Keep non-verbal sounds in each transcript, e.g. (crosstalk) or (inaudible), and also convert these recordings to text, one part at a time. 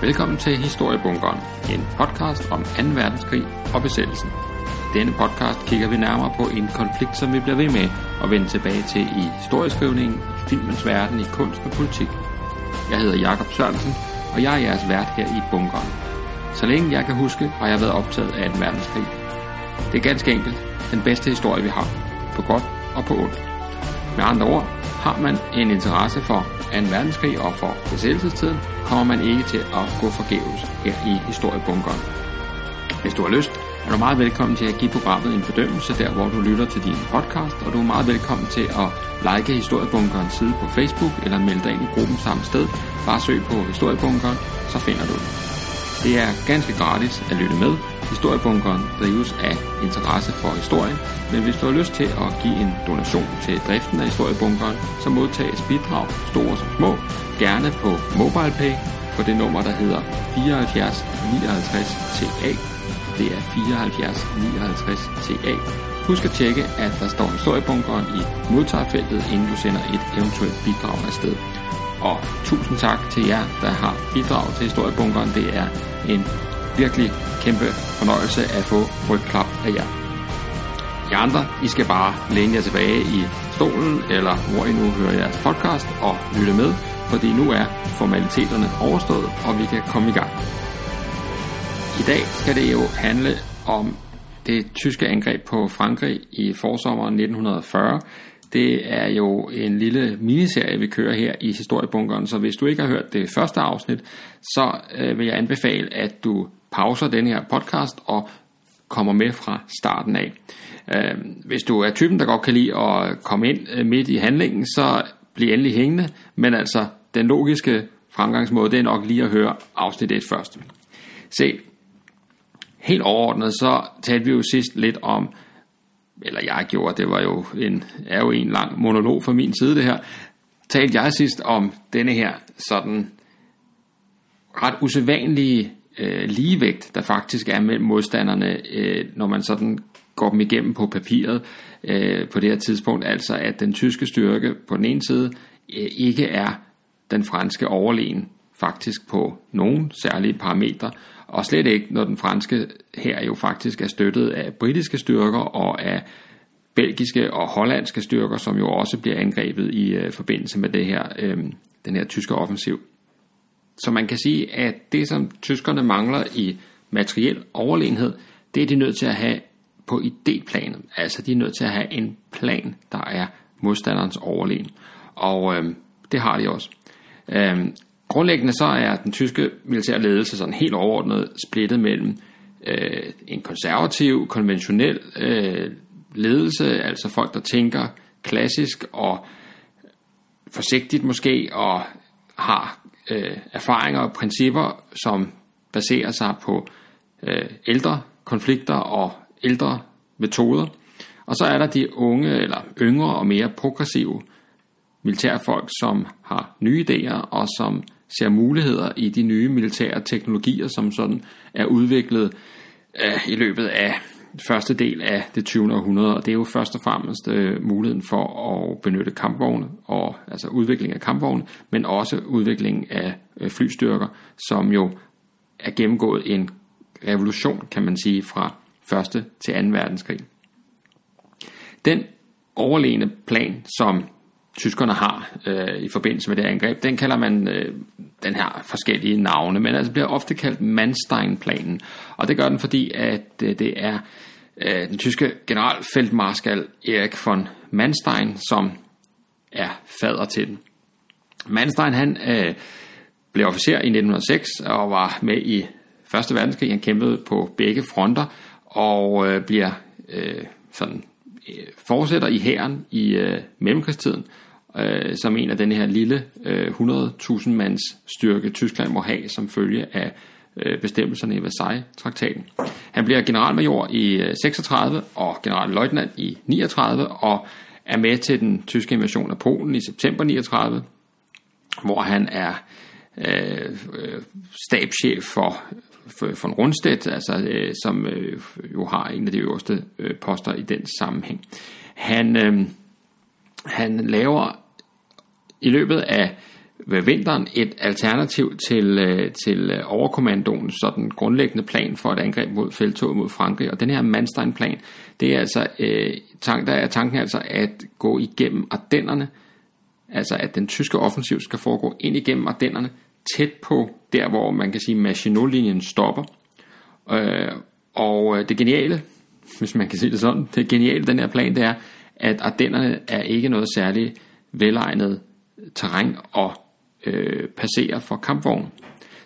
Velkommen til Historiebunkeren, en podcast om 2. verdenskrig og besættelsen. I denne podcast kigger vi nærmere på en konflikt, som vi bliver ved med at vende tilbage til i historieskrivningen, i filmens verden, i kunst og politik. Jeg hedder Jakob Sørensen, og jeg er jeres vært her i bunkeren. Så længe jeg kan huske, har jeg været optaget af 2. verdenskrig. Det er ganske enkelt den bedste historie, vi har, på godt og på ondt. Med andre ord, har man en interesse for 2. verdenskrig og for besættelsestiden, kommer man ikke til at gå forgæves her i historiebunkeren. Hvis du har lyst, er du meget velkommen til at give programmet en bedømmelse der, hvor du lytter til din podcast, og du er meget velkommen til at like Historiebunkerens side på Facebook eller melde dig ind i gruppen samme sted. Bare søg på Historiebunkeren, så finder du det. Det er ganske gratis at lytte med. Historiebunkeren drives af interesse for historien, men hvis du har lyst til at give en donation til driften af Historiebunkeren, så modtages bidrag, store som små, gerne på MobilePay på det nummer, der hedder 74 59 TA. Det er 74 59 TA. Husk at tjekke, at der står historiebunkeren i modtagerfeltet, inden du sender et eventuelt bidrag afsted. Og tusind tak til jer, der har bidraget til historiebunkeren. Det er en virkelig kæmpe fornøjelse at få rygklap af jer. I andre, I skal bare læne jer tilbage i stolen, eller hvor I nu hører jeres podcast, og lytte med, fordi nu er formaliteterne overstået, og vi kan komme i gang. I dag skal det jo handle om det tyske angreb på Frankrig i forsommeren 1940. Det er jo en lille miniserie, vi kører her i Historiebunkeren, så hvis du ikke har hørt det første afsnit, så øh, vil jeg anbefale, at du pauser den her podcast og kommer med fra starten af. Øh, hvis du er typen, der godt kan lide at komme ind øh, midt i handlingen, så bliv endelig hængende, men altså den logiske fremgangsmåde, det er nok lige at høre afsnit 1 først. Se, helt overordnet, så talte vi jo sidst lidt om, eller jeg gjorde, det var jo en, er jo en lang monolog fra min side det her, talte jeg sidst om denne her sådan ret usædvanlige øh, ligevægt, der faktisk er mellem modstanderne, øh, når man sådan går dem igennem på papiret øh, på det her tidspunkt, altså at den tyske styrke på den ene side øh, ikke er den franske overlegen faktisk på nogen særlige parametre, og slet ikke når den franske her jo faktisk er støttet af britiske styrker og af belgiske og hollandske styrker, som jo også bliver angrebet i øh, forbindelse med det her, øh, den her tyske offensiv. Så man kan sige, at det som tyskerne mangler i materiel overlegenhed, det er de nødt til at have på idéplanet. Altså de er nødt til at have en plan, der er modstanderens overlegen. Og øh, det har de også. Øh, grundlæggende så er den tyske militære ledelse sådan helt overordnet splittet mellem øh, en konservativ, konventionel øh, ledelse, altså folk, der tænker klassisk og forsigtigt måske, og har øh, erfaringer og principper, som baserer sig på øh, ældre konflikter og ældre metoder. Og så er der de unge eller yngre og mere progressive militærfolk, som har nye idéer og som ser muligheder i de nye militære teknologier, som sådan er udviklet øh, i løbet af første del af det 20. århundrede, og det er jo først og fremmest øh, muligheden for at benytte kampvogne, og, altså udvikling af kampvogne, men også udvikling af øh, flystyrker, som jo er gennemgået en revolution, kan man sige, fra første til 2. verdenskrig. Den overlegne plan, som tyskerne har øh, i forbindelse med det angreb, den kalder man øh, den her forskellige navne, men altså bliver ofte kaldt Manstein-planen. Og det gør den, fordi at øh, det er øh, den tyske generalfeltmarskal Erik von Manstein, som er fader til den. Manstein han øh, blev officer i 1906 og var med i Første verdenskrig. Han kæmpede på begge fronter og øh, bliver øh, sådan øh, fortsætter i hæren i øh, mellemkrigstiden øh, som en af den her lille øh, 100.000 mands styrke Tyskland må have som følge af øh, bestemmelserne i Versailles-traktaten. Han bliver generalmajor i øh, 36 og generalløjtnant i 39 og er med til den tyske invasion af Polen i september 39, hvor han er øh, øh stabschef for von Rundstedt, altså, øh, som øh, jo har en af de øverste øh, poster i den sammenhæng. Han, øh, han laver i løbet af ved vinteren et alternativ til, øh, til øh, overkommandoens sådan grundlæggende plan for et angreb mod feltoget mod Frankrig. Og den her Manstein-plan, det er altså, øh, tank, der er tanken altså at gå igennem Ardennerne, altså at den tyske offensiv skal foregå ind igennem Ardennerne, tæt på der, hvor man kan sige, Maginot-linjen stopper. Øh, og øh, det geniale, hvis man kan sige det sådan, det geniale den her plan, det er, at Ardennerne er ikke noget særligt velegnet terræn at øh, passere for kampvogn.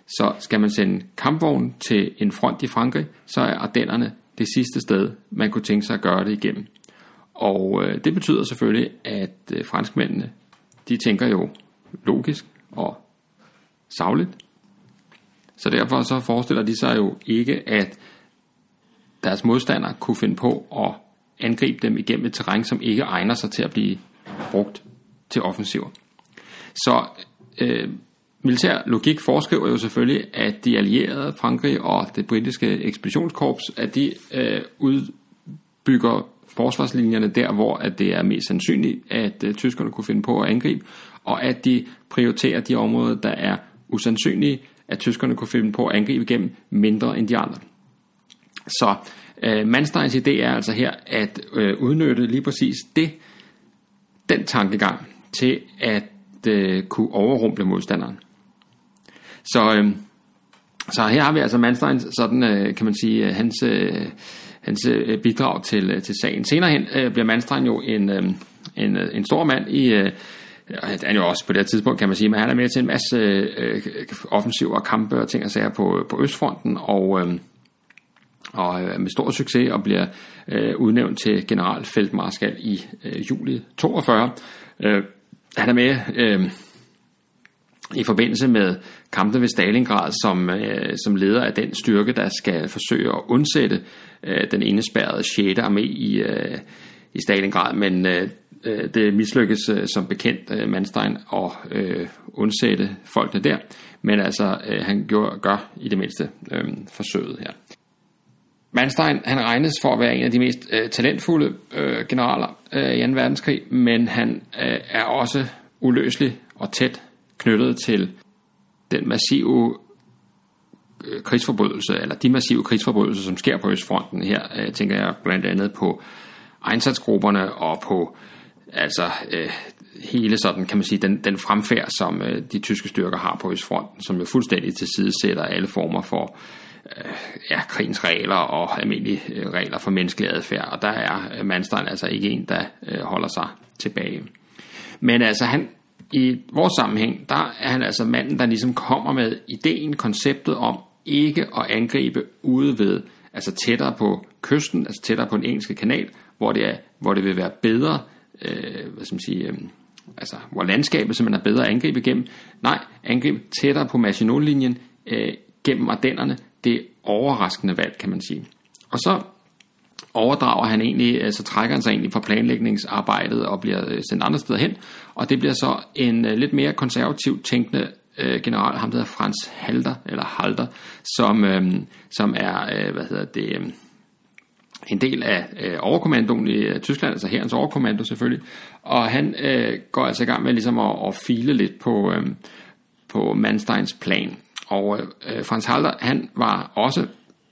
Så skal man sende kampvogn til en front i Frankrig, så er Ardennerne det sidste sted, man kunne tænke sig at gøre det igennem. Og øh, det betyder selvfølgelig, at øh, franskmændene, de tænker jo logisk og savligt. Så derfor så forestiller de sig jo ikke, at deres modstandere kunne finde på at angribe dem igennem et terræn, som ikke egner sig til at blive brugt til offensiver. Så øh, militær logik foreskriver jo selvfølgelig, at de allierede, Frankrig og det britiske ekspeditionskorps, at de øh, udbygger forsvarslinjerne der, hvor at det er mest sandsynligt, at øh, tyskerne kunne finde på at angribe, og at de prioriterer de områder, der er usandsynlige, at tyskerne kunne finde på at angribe igennem mindre end de andre. Så øh, Mansteins idé er altså her at øh, udnytte lige præcis det, den tankegang til at øh, kunne overrumple modstanderen. Så, øh, så her har vi altså Manstein, sådan øh, kan man sige, øh, hans, øh, hans øh, bidrag til, øh, til sagen. Senere hen øh, bliver Manstein jo en, øh, en, øh, en stor mand i... Øh, han er jo også på det her tidspunkt, kan man sige, men han er med til en masse øh, offensiver og kampe og ting og sager på, på Østfronten, og, øh, og øh, med stor succes, og bliver øh, udnævnt til generalfeltmarskal i øh, juli 42. Øh, han er med øh, i forbindelse med kampene ved Stalingrad som, øh, som leder af den styrke, der skal forsøge at undsætte øh, den indespærrede 6. armé i, øh, i Stalingrad, men øh, øh, det mislykkes øh, som bekendt øh, Manstein at øh, undsætte folkene der, men altså øh, han gør, gør i det mindste øh, forsøget her. Manstein han regnes for at være en af de mest øh, talentfulde øh, generaler øh, i 2. verdenskrig, men han øh, er også uløselig og tæt knyttet til den massive øh, krigsforbrydelse, eller de massive krigsforbrydelser, som sker på Østfronten. Her øh, tænker jeg blandt andet på indsatsgrupperne og på altså øh, hele sådan, kan man sige, den, den fremfærd, som øh, de tyske styrker har på Østfronten, som jo fuldstændig tilsidesætter alle former for øh, Øh, ja, krigens regler og almindelige øh, regler for menneskelig adfærd, og der er øh, Manstein altså ikke en, der øh, holder sig tilbage. Men altså han, i vores sammenhæng, der er han altså manden, der ligesom kommer med ideen, konceptet om ikke at angribe ude ved, altså tættere på kysten, altså tættere på den engelske kanal, hvor det, er, hvor det vil være bedre, øh, hvad skal man sige, øh, altså hvor landskabet simpelthen er bedre at angribe igennem. Nej, angribe tættere på Maginot-linjen, øh, gennem Ardennerne, det overraskende valg, kan man sige. Og så overdrager han egentlig, altså trækker han sig egentlig fra planlægningsarbejdet og bliver øh, sendt andre steder hen, og det bliver så en øh, lidt mere konservativt tænkende øh, general, ham der hedder Frans Halder, eller Halter, som, øh, som er, øh, hvad hedder det, øh, en del af øh, overkommandoen i øh, Tyskland, altså herrens overkommando selvfølgelig, og han øh, går altså i gang med ligesom at, at file lidt på, øh, på Mansteins plan. Og øh, Frans Halder, han var også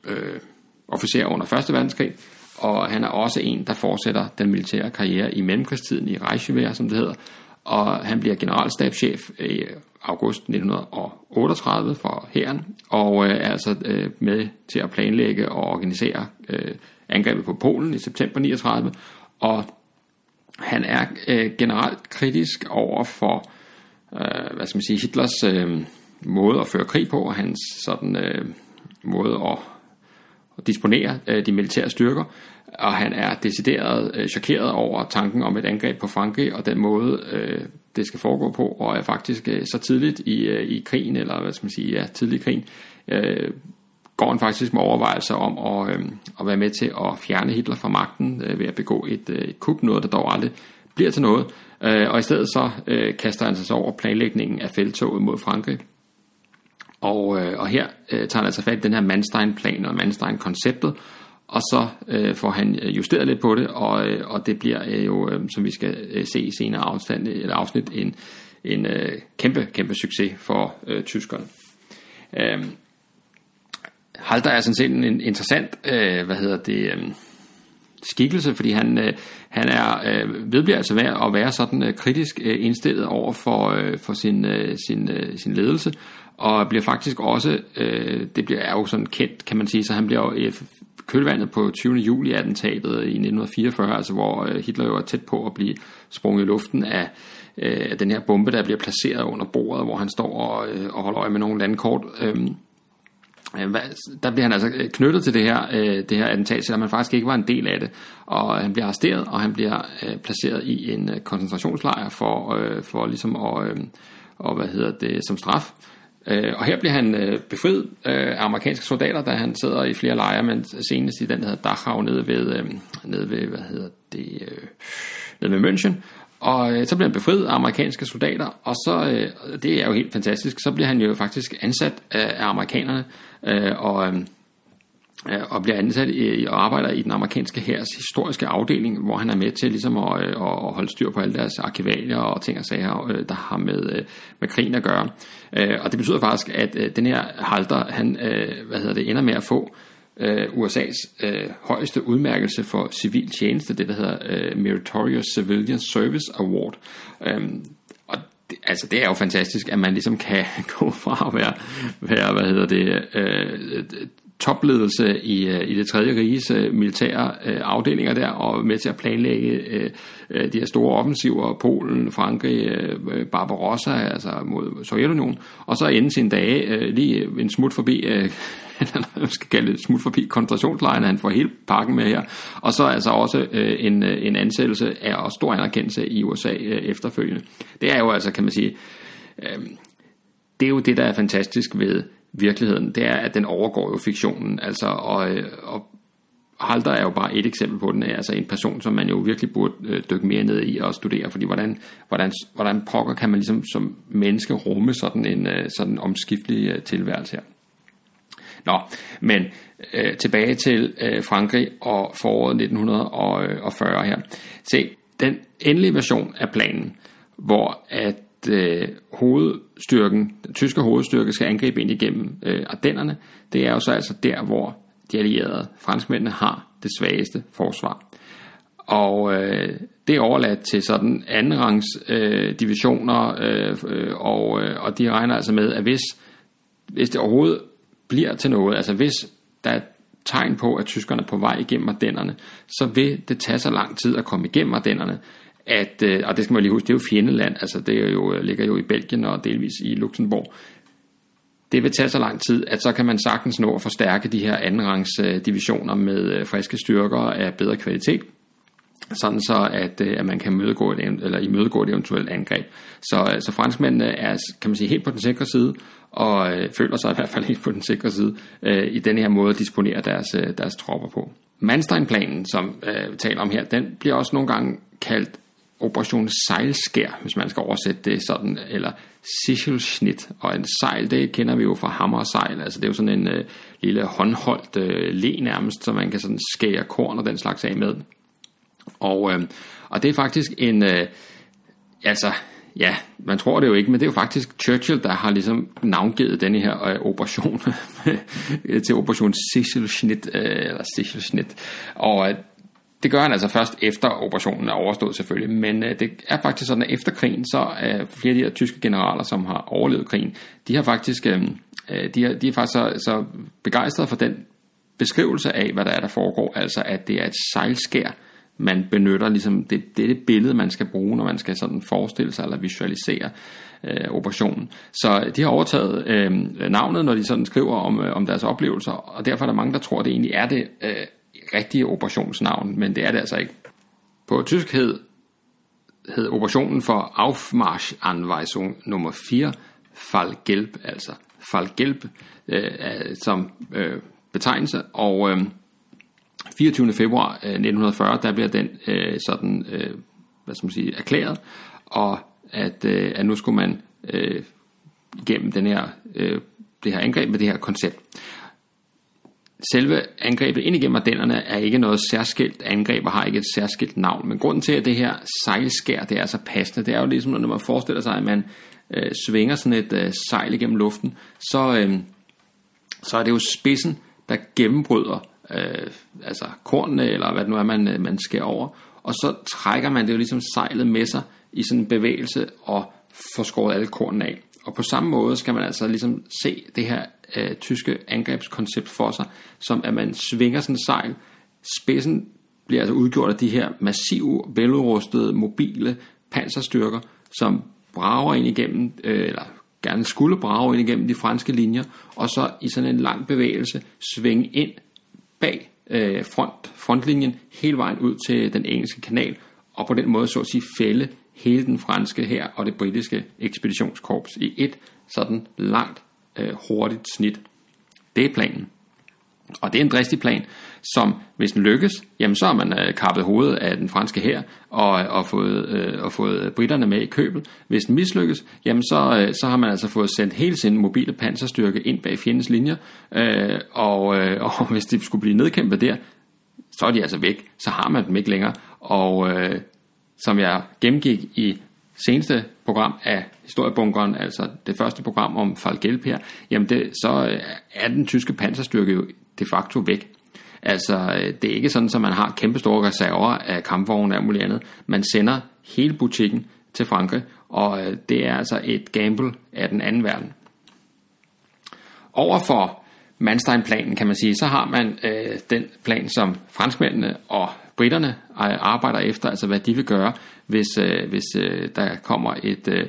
øh, officer under 1. verdenskrig, og han er også en, der fortsætter den militære karriere i mellemkrigstiden i Reichswehr, som det hedder, og han bliver generalstabschef i august 1938 for hæren, og øh, er altså øh, med til at planlægge og organisere øh, angrebet på Polen i september 39, og han er øh, generelt kritisk over for øh, hvad skal man sige, Hitlers øh, måde at føre krig på, og hans sådan, øh, måde at, at disponere øh, de militære styrker, og han er decideret øh, chokeret over tanken om et angreb på Frankrig, og den måde, øh, det skal foregå på, og er faktisk øh, så tidligt i, øh, i krigen, eller hvad skal man sige, ja, tidlig i krigen, øh, går han faktisk med overvejelser om at, øh, at være med til at fjerne Hitler fra magten øh, ved at begå et, øh, et kup, noget der dog aldrig bliver til noget. Øh, og i stedet så øh, kaster han sig over planlægningen af feltoget mod Frankrig. Og, øh, og her øh, tager han altså fat i den her Manstein-plan og Manstein-konceptet, og så øh, får han øh, justeret lidt på det, og, øh, og det bliver øh, jo, øh, som vi skal øh, se i senere afstand, eller afsnit, en, en øh, kæmpe, kæmpe succes for øh, tyskerne. Øh, Halter er sådan set en interessant, øh, hvad hedder det, øh, skikkelse, fordi han, øh, han er øh, vedbliver altså ved at være sådan øh, kritisk øh, indstillet over for, øh, for sin, øh, sin, øh, sin ledelse, og bliver faktisk også, øh, det bliver er jo sådan kendt, kan man sige, så han bliver jo i kølvandet på 20. juli attentatet i 1944, altså hvor øh, Hitler jo er tæt på at blive sprunget i luften af, øh, af den her bombe, der bliver placeret under bordet, hvor han står og, øh, og holder øje med nogle landkort. Øhm, øh, Øh, der bliver han altså øh, knyttet til det her, øh, det her attentat, selvom han faktisk ikke var en del af det. Og han bliver arresteret, og han bliver placeret i en koncentrationslejr for, for ligesom at, og hvad hedder det, som straf. Øh, og her bliver han øh, befriet øh, af amerikanske soldater, da han sidder i flere lejre, men senest i den, der hedder Dachau, nede ved, nede ved, hvad hedder det, nede ved München. Og øh, så bliver han befriet af amerikanske soldater, og så, øh, det er jo helt fantastisk, så bliver han jo faktisk ansat af, af amerikanerne, øh, og, øh, Øh, og bliver ansat i, og arbejder i den amerikanske hærs historiske afdeling, hvor han er med til ligesom at, øh, at holde styr på alle deres arkivalier og ting og sager, øh, der har med, øh, med krigen at gøre. Øh, og det betyder faktisk, at øh, den her halter, han øh, hvad hedder det, ender med at få øh, USA's øh, højeste udmærkelse for civil tjeneste, det der hedder øh, Meritorious Civilian Service Award. Øhm, og det, altså det er jo fantastisk, at man ligesom kan (laughs) gå fra at være, være hvad hedder det, øh, topledelse i, øh, i det tredje riges øh, militære øh, afdelinger der, og med til at planlægge de her store offensiver, Polen, Frankrig, Barbarossa, altså mod Sovjetunionen, og så ende sin dage lige en smut forbi (laughs) eller skal kalde det, smut forbi koncentrationslejren, han får hele pakken med her, og så altså også øh, en, en ansættelse af og stor anerkendelse i USA øh, efterfølgende. Det er jo altså, kan man sige, øh, det er jo det, der er fantastisk ved virkeligheden, det er, at den overgår jo fiktionen, altså, og, øh, og Halter er jo bare et eksempel på den, altså en person, som man jo virkelig burde øh, dykke mere ned i og studere, fordi hvordan, hvordan, hvordan pokker kan man ligesom som menneske rumme sådan en øh, sådan omskiftelig øh, tilværelse her. Nå, men øh, tilbage til øh, Frankrig og foråret 1940 her. Se, den endelige version af planen, hvor at øh, hovedstyrken, den tyske hovedstyrke skal angribe ind igennem øh, Ardennerne, det er jo så altså der, hvor de allierede franskmændene har det svageste forsvar. Og øh, det er overladt til sådan andenrangs øh, divisioner, øh, øh, og, øh, og de regner altså med, at hvis, hvis det overhovedet bliver til noget, altså hvis der er tegn på, at tyskerne er på vej igennem Ardennerne, så vil det tage så lang tid at komme igennem Ardennerne, at, øh, og det skal man lige huske, det er jo fjendeland, altså det er jo, øh, ligger jo i Belgien og delvis i Luxembourg. Det vil tage så lang tid, at så kan man sagtens nå at forstærke de her andenrangs divisioner med øh, friske styrker af bedre kvalitet, sådan så at, øh, at man kan mødegå et, eller imødegå et eventuelt angreb. Så, så franskmændene er, kan man sige, helt på den sikre side, og øh, føler sig i hvert fald helt på den sikre side øh, i den her måde at disponere deres, øh, deres tropper på. Manstein-planen, som øh, vi taler om her, den bliver også nogle gange kaldt Operation Sejlskær, hvis man skal oversætte det sådan, eller Sichelschnitt. Og en sejl, det kender vi jo fra hammer og sejl, altså det er jo sådan en øh, lille håndholdt øh, le nærmest, så man kan sådan skære korn og den slags af med. Og, øh, og det er faktisk en, øh, altså ja, man tror det jo ikke, men det er jo faktisk Churchill, der har ligesom navngivet denne her øh, operation (laughs) til operation Sichelschnitt, øh, eller Sichelschnitt. Og øh, det gør han altså først efter operationen er overstået selvfølgelig, men øh, det er faktisk sådan, at efter krigen, så er flere af de her tyske generaler, som har overlevet krigen, de har faktisk, øh, øh de, er, de er faktisk så, så begejstrede for den beskrivelse af, hvad der er, der foregår, altså at det er et sejlskær, man benytter, ligesom det, det er det billede, man skal bruge, når man skal sådan forestille sig eller visualisere øh, operationen. Så de har overtaget øh, navnet, når de sådan skriver om, øh, om deres oplevelser, og derfor er der mange, der tror, at det egentlig er det øh, rigtige operationsnavn, men det er det altså ikke. På tysk hed, hed operationen for Aufmarschanweisung nummer 4 Fallgelb, altså Fallgelb øh, som øh, betegnelse, og øh, 24. februar øh, 1940, der bliver den øh, sådan, øh, hvad skal man sige, erklæret, og at, øh, at nu skulle man øh, igennem den her, øh, det her angreb med det her koncept selve angrebet ind igennem Ardennerne er ikke noget særskilt angreb og har ikke et særskilt navn. Men grunden til, at det her sejlskær, det er så passende, det er jo ligesom, når man forestiller sig, at man øh, svinger sådan et øh, sejl igennem luften, så, øh, så er det jo spidsen, der gennembryder øh, altså kornene, eller hvad det nu er, man, øh, man skærer over. Og så trækker man det jo ligesom sejlet med sig i sådan en bevægelse og får skåret alle kornene af. Og på samme måde skal man altså ligesom se det her øh, tyske angrebskoncept for sig, som at man svinger sådan en sejl. Spidsen bliver altså udgjort af de her massive, veludrustede, mobile panserstyrker, som brager ind igennem, øh, eller gerne skulle brage ind igennem de franske linjer, og så i sådan en lang bevægelse svinge ind bag øh, front, frontlinjen hele vejen ud til den engelske kanal, og på den måde så at sige fælde hele den franske her og det britiske ekspeditionskorps i et sådan langt, øh, hurtigt snit. Det er planen. Og det er en dristig plan, som hvis den lykkes, jamen så har man øh, kappet hovedet af den franske her og, og, fået, øh, og fået britterne med i købet. Hvis den mislykkes, jamen så, øh, så har man altså fået sendt hele sin mobile panserstyrke ind bag fjendens linjer, øh, og, øh, og hvis de skulle blive nedkæmpet der, så er de altså væk, så har man dem ikke længere. Og øh, som jeg gennemgik i seneste program af historiebunkeren, altså det første program om Falgelp her, jamen det, så øh, er den tyske panserstyrke jo de facto væk. Altså, øh, det er ikke sådan, at man har kæmpe store reserver af kampvogne og muligt andet. Man sender hele butikken til Frankrig, og øh, det er altså et gamble af den anden verden. Overfor Manstein-planen, kan man sige, så har man øh, den plan, som franskmændene og britterne arbejder efter, altså hvad de vil gøre, hvis, øh, hvis øh, der kommer et, øh,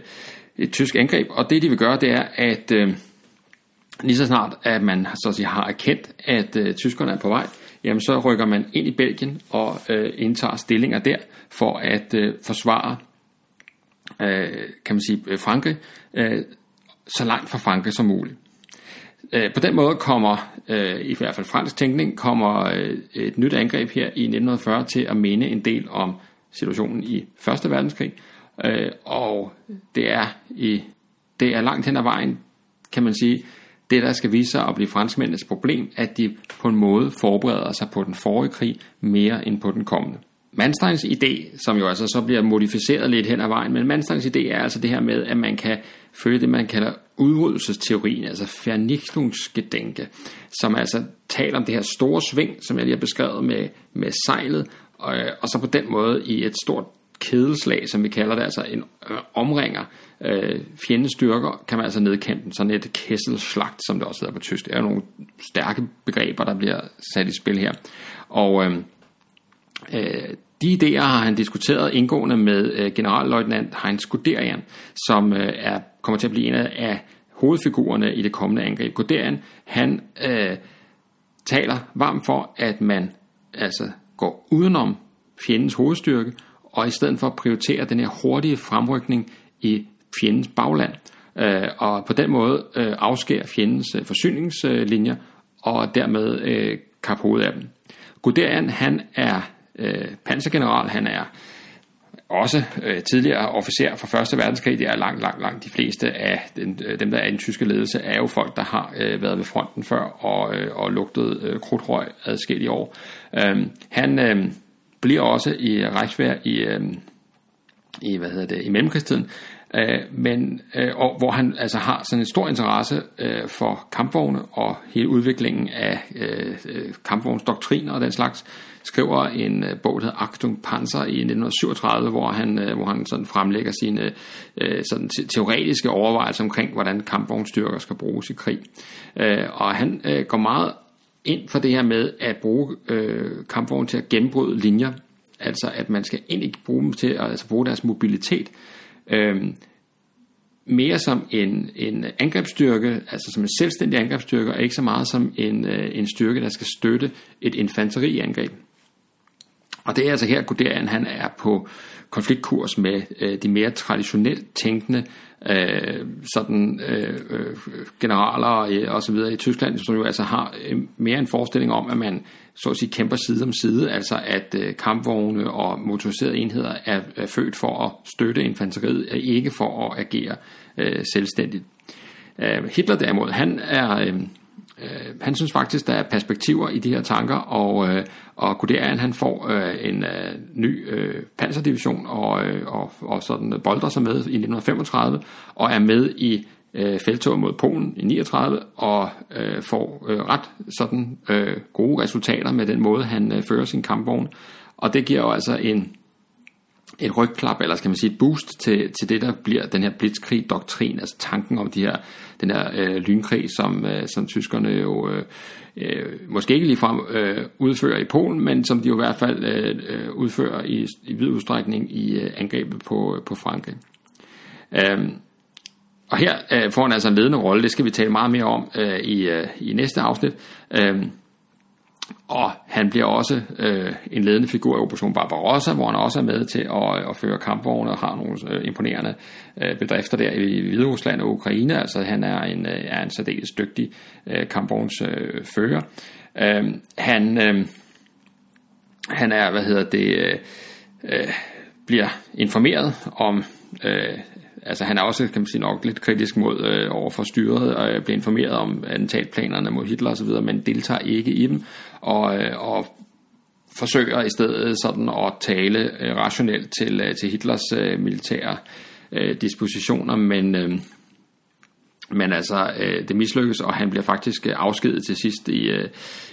et tysk angreb. Og det de vil gøre, det er, at øh, lige så snart, at man så at sige, har erkendt, at øh, tyskerne er på vej, jamen så rykker man ind i Belgien og øh, indtager stillinger der for at øh, forsvare øh, kan man sige, øh, Frankrig øh, så langt fra Frankrig som muligt. Øh, på den måde kommer, øh, i hvert fald fransk tænkning, kommer øh, et nyt angreb her i 1940 til at minde en del om situationen i Første Verdenskrig. Øh, og det er, i, det er langt hen ad vejen, kan man sige, det der skal vise sig at blive franskmændenes problem, at de på en måde forbereder sig på den forrige krig mere end på den kommende. Mansteins idé, som jo altså så bliver modificeret lidt hen ad vejen, men Mansteins idé er altså det her med, at man kan følge det, man kalder udryddelsesteorien, altså Vernichtungsgedenke, som altså taler om det her store sving, som jeg lige har beskrevet med, med sejlet, og, og så på den måde i et stort kedelslag, som vi kalder det, altså en øh, omringer øh, fjendens styrker, kan man altså nedkæmpe sådan et kesselslagt, som det også hedder på tysk. Det er jo nogle stærke begreber, der bliver sat i spil her. Og øh, øh, de idéer har han diskuteret indgående med øh, generalløjtnant Heinz Guderian, som øh, er, kommer til at blive en af hovedfigurerne i det kommende angreb. Guderian, han øh, taler varmt for, at man altså går udenom fjendens hovedstyrke, og i stedet for at prioritere den her hurtige fremrykning i fjendens bagland, øh, og på den måde øh, afskære fjendens øh, forsyningslinjer, øh, og dermed øh, kappe hovedet af dem. Guderian, han er øh, pansergeneral, han er også øh, tidligere officer fra Første Verdenskrig. Det er langt, langt, langt de fleste af den, øh, dem, der er i den tyske ledelse, er jo folk, der har øh, været ved fronten før og, øh, og lugtet øh, krudtrøg adskillige år. Øh, han øh, bliver også i øh, Reichswehr i, øh, i, hvad hedder det, i mellemkrigstiden, øh, men, øh, og hvor han altså har sådan en stor interesse øh, for kampvogne og hele udviklingen af øh, øh kampvognsdoktriner og den slags, skriver en øh, bog, der hedder Achtung Panzer i 1937, hvor han, øh, hvor han sådan fremlægger sine øh, sådan teoretiske overvejelser omkring, hvordan kampvognstyrker skal bruges i krig. Øh, og han øh, går meget ind for det her med at bruge øh, kampvogne til at gennembryde linjer, altså at man skal egentlig bruge dem til at altså bruge deres mobilitet, øh, mere som en, en angrebsstyrke, altså som en selvstændig angrebsstyrke, og ikke så meget som en, øh, en styrke, der skal støtte et infanteriangreb. Og det er altså her, Guderian han er på konfliktkurs med øh, de mere traditionelt tænkende øh, sådan øh, øh, generaler øh, og så videre i Tyskland, som jo altså har øh, mere en forestilling om, at man så at sige kæmper side om side, altså at øh, kampvogne og motoriserede enheder er, er født for at støtte infanteriet, og ikke for at agere øh, selvstændigt. Øh, Hitler derimod, han er, øh, øh, han synes faktisk, der er perspektiver i de her tanker, og, øh, og Guderian han får øh, en øh, ny øh, panserdivision og, øh, og, og sådan bolder sig med i 1935, og er med i øh, feltoget mod Polen i 39 og øh, får øh, ret sådan øh, gode resultater med den måde, han øh, fører sin kampvogn. Og det giver jo altså en, et rygklap, eller skal man sige et boost til, til det, der bliver den her blitzkrig-doktrin, altså tanken om de her, den her øh, lynkrig, som, øh, som tyskerne jo øh, øh måske ikke ligefrem øh, udfører i Polen, men som de jo i hvert fald øh, øh udfører i, i vid udstrækning i øh, angrebet på, øh, på Frankrig. Øh, og her øh, får han altså en ledende rolle, det skal vi tale meget mere om øh, i, øh, i næste afsnit. Øh, og han bliver også øh, en ledende figur i Operation Barbarossa, hvor han også er med til at, at føre kampvogne og har nogle øh, imponerende øh, bedrifter der i Hviderusland og Ukraine. Altså han er en, øh, er en særdeles dygtig øh, kampvognsfører. Øh, han, øh, han er, hvad hedder det, øh, øh bliver informeret om øh, altså han er også, kan man sige nok, lidt kritisk mod øh, over for styret, og øh, bliver informeret om attentatplanerne mod Hitler osv., men deltager ikke i dem, og, øh, og forsøger i stedet sådan at tale øh, rationelt til, øh, til Hitlers øh, militære øh, dispositioner, men... Øh, men altså, øh, det mislykkes, og han bliver faktisk øh, afskedet til sidst i, øh,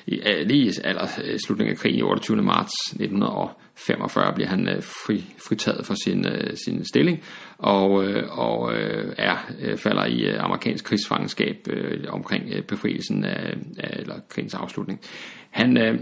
i øh, lige aller, øh, slutningen af krigen i 28. marts 1945 bliver han øh, fri, fritaget for sin, øh, sin stilling, og, øh, og øh, er, øh, falder i øh, amerikansk krigsfangenskab øh, omkring øh, befrielsen af, af, eller krigens afslutning. Han... Øh,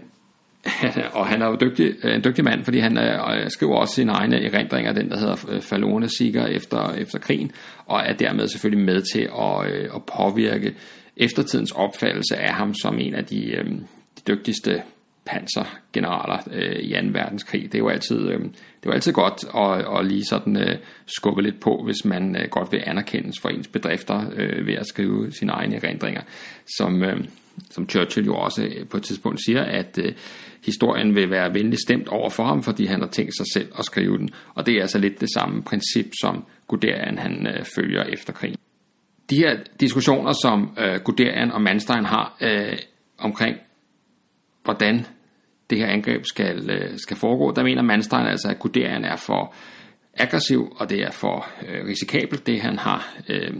(laughs) og han er jo dygtig, øh, en dygtig mand, fordi han øh, skriver også sine egne erindringer, den der hedder øh, Falone Siger efter, efter krigen, og er dermed selvfølgelig med til at, øh, at påvirke eftertidens opfattelse af ham som en af de, øh, de dygtigste pansergeneraler øh, i 2. verdenskrig. Det er jo altid, øh, det er jo altid godt at, at lige sådan øh, skubbe lidt på, hvis man øh, godt vil anerkendes for ens bedrifter øh, ved at skrive sine egne erindringer, som... Øh, som Churchill jo også øh, på et tidspunkt siger, at øh, historien vil være venligt stemt over for ham, fordi han har tænkt sig selv at skrive den. Og det er altså lidt det samme princip, som Guderian han øh, følger efter krigen. De her diskussioner, som øh, Guderian og Manstein har øh, omkring, hvordan det her angreb skal, øh, skal foregå, der mener Manstein altså, at Guderian er for aggressiv, og det er for øh, risikabelt, det han har øh,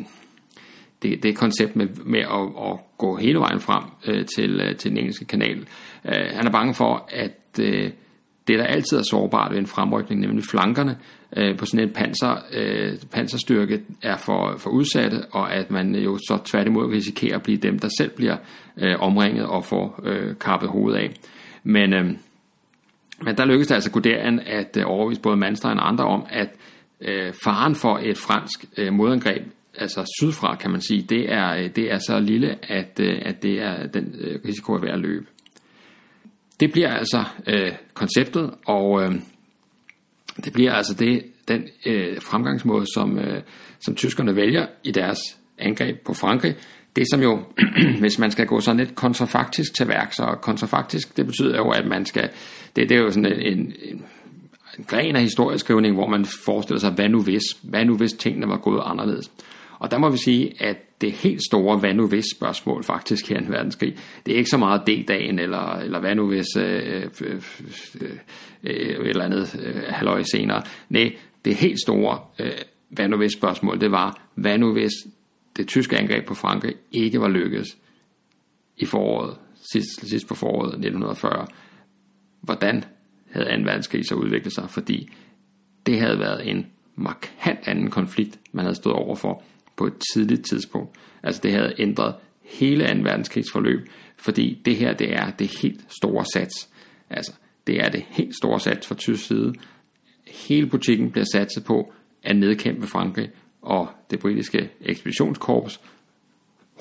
det, det koncept med, med at, at gå hele vejen frem øh, til, øh, til den engelske kanal. Øh, han er bange for, at øh, det, der altid er sårbart ved en fremrykning, nemlig flankerne øh, på sådan en panser, øh, panserstyrke, er for, for udsatte, og at man jo så tværtimod risikerer at blive dem, der selv bliver øh, omringet og får øh, kappet hovedet af. Men, øh, men der lykkedes det altså Guderian at øh, overbevise både Manstein og andre om, at øh, faren for et fransk øh, modangreb altså sydfra, kan man sige, det er, øh, det er så lille, at, øh, at det er den øh, risiko er værd at løbe. Det bliver altså øh, konceptet, og øh, det bliver altså det, den øh, fremgangsmåde, som, øh, som tyskerne vælger i deres angreb på Frankrig. Det som jo, (clears throat) hvis man skal gå sådan lidt kontrafaktisk til værk, så kontrafaktisk, det betyder jo, at man skal, det, det er jo sådan en, en, en gren af historieskrivning, hvor man forestiller sig, hvad nu hvis, hvad nu hvis tingene var gået anderledes. Og der må vi sige, at det helt store hvad nu hvis spørgsmål faktisk her i en verdenskrig, det er ikke så meget D-dagen, eller, eller hvad nu hvis øh, øh, øh, øh, et eller andet øh, halvøje senere. Nej, det helt store øh, hvad nu hvis spørgsmål, det var, hvad nu hvis det tyske angreb på Frankrig ikke var lykkedes i foråret, sidst, sidst på foråret 1940. Hvordan havde 2. verdenskrig så udviklet sig? Fordi det havde været en markant anden konflikt, man havde stået overfor på et tidligt tidspunkt. Altså det havde ændret hele 2. verdenskrigs forløb, fordi det her det er det helt store sats. Altså det er det helt store sats fra tysk side. Hele butikken bliver satset på at nedkæmpe Frankrig og det britiske ekspeditionskorps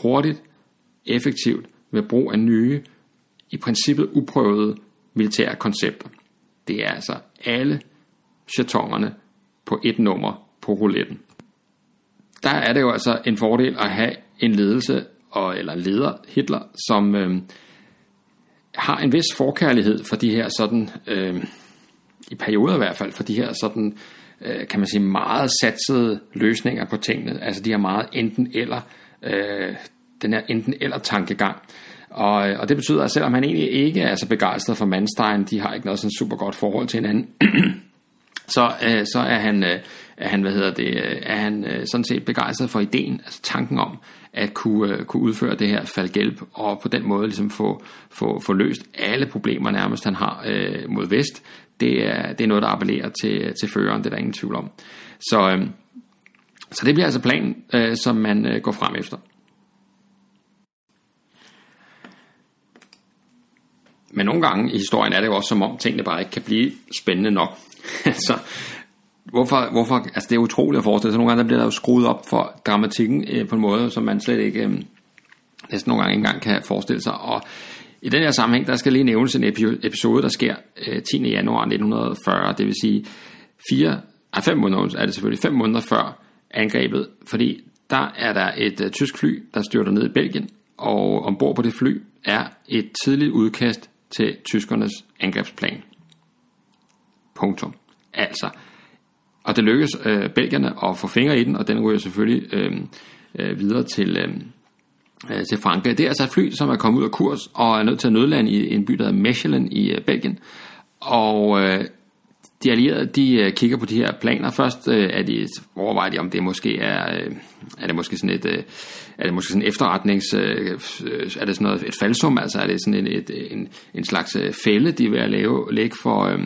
hurtigt, effektivt ved brug af nye, i princippet uprøvede militære koncepter. Det er altså alle chatongerne på et nummer på rouletten der er det jo altså en fordel at have en ledelse, og, eller leder, Hitler, som øh, har en vis forkærlighed for de her sådan, øh, i perioder i hvert fald, for de her sådan, øh, kan man sige, meget satsede løsninger på tingene. Altså de her meget enten eller. Øh, den her enten eller tankegang. Og, øh, og det betyder, at selvom han egentlig ikke er så begejstret for Manstein, de har ikke noget sådan super godt forhold til hinanden, (clears throat) så, øh, så er han, øh, er han, hvad hedder det, øh, er han øh, sådan set begejstret for ideen, altså tanken om at kunne, øh, kunne udføre det her faldgælp, og på den måde ligesom få, få, få løst alle problemer nærmest, han har øh, mod vest. Det er, det er noget, der appellerer til, til føreren, det er der ingen tvivl om. Så, øh, så det bliver altså planen, øh, som man øh, går frem efter. Men nogle gange i historien er det jo også som om tingene bare ikke kan blive spændende nok. (laughs) så altså, hvorfor, hvorfor, altså det er utroligt at forestille sig, nogle gange der bliver der jo skruet op for dramatikken øh, på en måde, som man slet ikke, øh, næsten nogle gange ikke engang kan forestille sig. Og i den her sammenhæng, der skal lige nævnes en episode, der sker øh, 10. januar 1940, det vil sige fire, ah, fem måneder, er det selvfølgelig fem måneder før angrebet, fordi der er der et øh, tysk fly, der styrter ned i Belgien, og ombord på det fly er et tidligt udkast til tyskernes angrebsplan. Punktum. Altså, og det lykkedes øh, belgierne at få fingre i den, og den ryger selvfølgelig øh, øh, videre til, øh, øh, til Frankrig. Det er altså et fly, som er kommet ud af kurs og er nødt til at nødlande i en by, der hedder Mechelen i øh, Belgien. Og øh, de allierede, de øh, kigger på de her planer. Først øh, er de, overvejer de, om det måske er, øh, er det måske sådan et, øh, er det måske sådan efterretnings, øh, øh, er det sådan noget, et falsum, altså er det sådan et, et, en, en slags øh, fælde, de vil lave, lægge for, øh,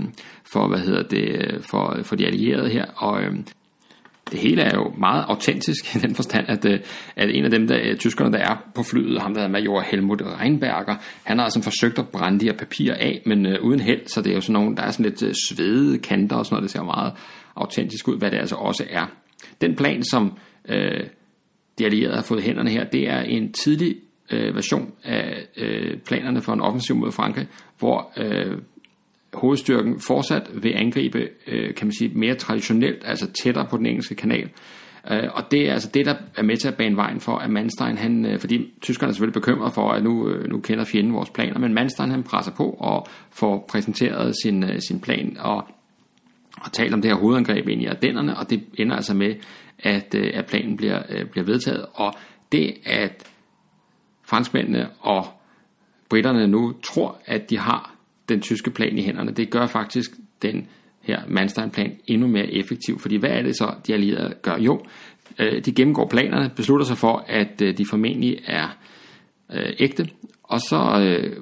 for, hvad hedder det, for, for de allierede her, og øh, det hele er jo meget autentisk i den forstand, at, øh, at en af dem, der, øh, tyskerne, der er på flyet, ham der er major Helmut Reinberger, han har altså forsøgt at brænde de her papirer af, men uh, uden held, så det er jo sådan nogle, der er sådan lidt uh, svedede kanter og sådan noget, det ser meget autentisk ud, hvad det altså også er. Den plan, som uh, de allierede har fået hænderne her, det er en tidlig uh, version af uh, planerne for en offensiv mod Frankrig, hvor uh, hovedstyrken fortsat vil angribe, øh, kan man sige, mere traditionelt, altså tættere på den engelske kanal. Øh, og det er altså det, der er med til at bane vejen for, at Manstein, han, øh, fordi tyskerne er selvfølgelig bekymret for, at nu, øh, nu kender fjenden vores planer, men Manstein han presser på og får præsenteret sin, øh, sin plan og, og taler om det her hovedangreb ind i Ardennerne, og det ender altså med, at, øh, at planen bliver, øh, bliver vedtaget. Og det, at franskmændene og britterne nu tror, at de har den tyske plan i hænderne. Det gør faktisk den her Manstein-plan endnu mere effektiv. Fordi hvad er det så, de allierede gør? Jo, øh, de gennemgår planerne, beslutter sig for, at øh, de formentlig er øh, ægte. Og så,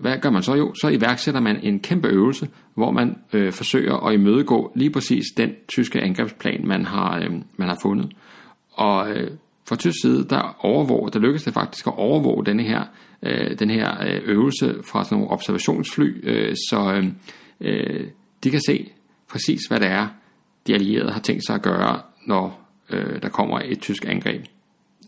hvad gør man så? Jo, så iværksætter man en kæmpe øvelse, hvor man øh, forsøger at imødegå lige præcis den tyske angrebsplan, man har, øh, man har fundet. Og øh, fra tysk side, der, overvåger, der lykkedes det faktisk at overvåge denne her øh, den her øh, øvelse fra sådan nogle observationsfly, øh, så øh, øh, de kan se præcis, hvad det er, de allierede har tænkt sig at gøre, når øh, der kommer et tysk angreb.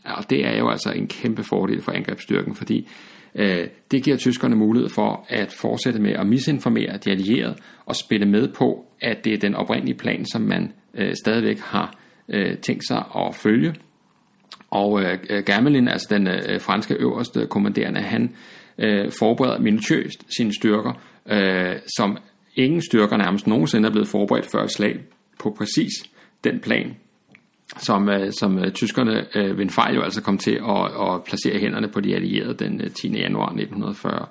Og det er jo altså en kæmpe fordel for angrebsstyrken, fordi øh, det giver tyskerne mulighed for at fortsætte med at misinformere de allierede og spille med på, at det er den oprindelige plan, som man øh, stadigvæk har øh, tænkt sig at følge. Og øh, Gamelin, altså den øh, franske øverste kommanderende, han øh, forbereder minutiøst sine styrker, øh, som ingen styrker nærmest nogensinde er blevet forberedt før et slag på præcis den plan, som, øh, som øh, tyskerne øh, ved en fejl jo altså kom til at, at placere hænderne på de allierede den øh, 10. januar 1940.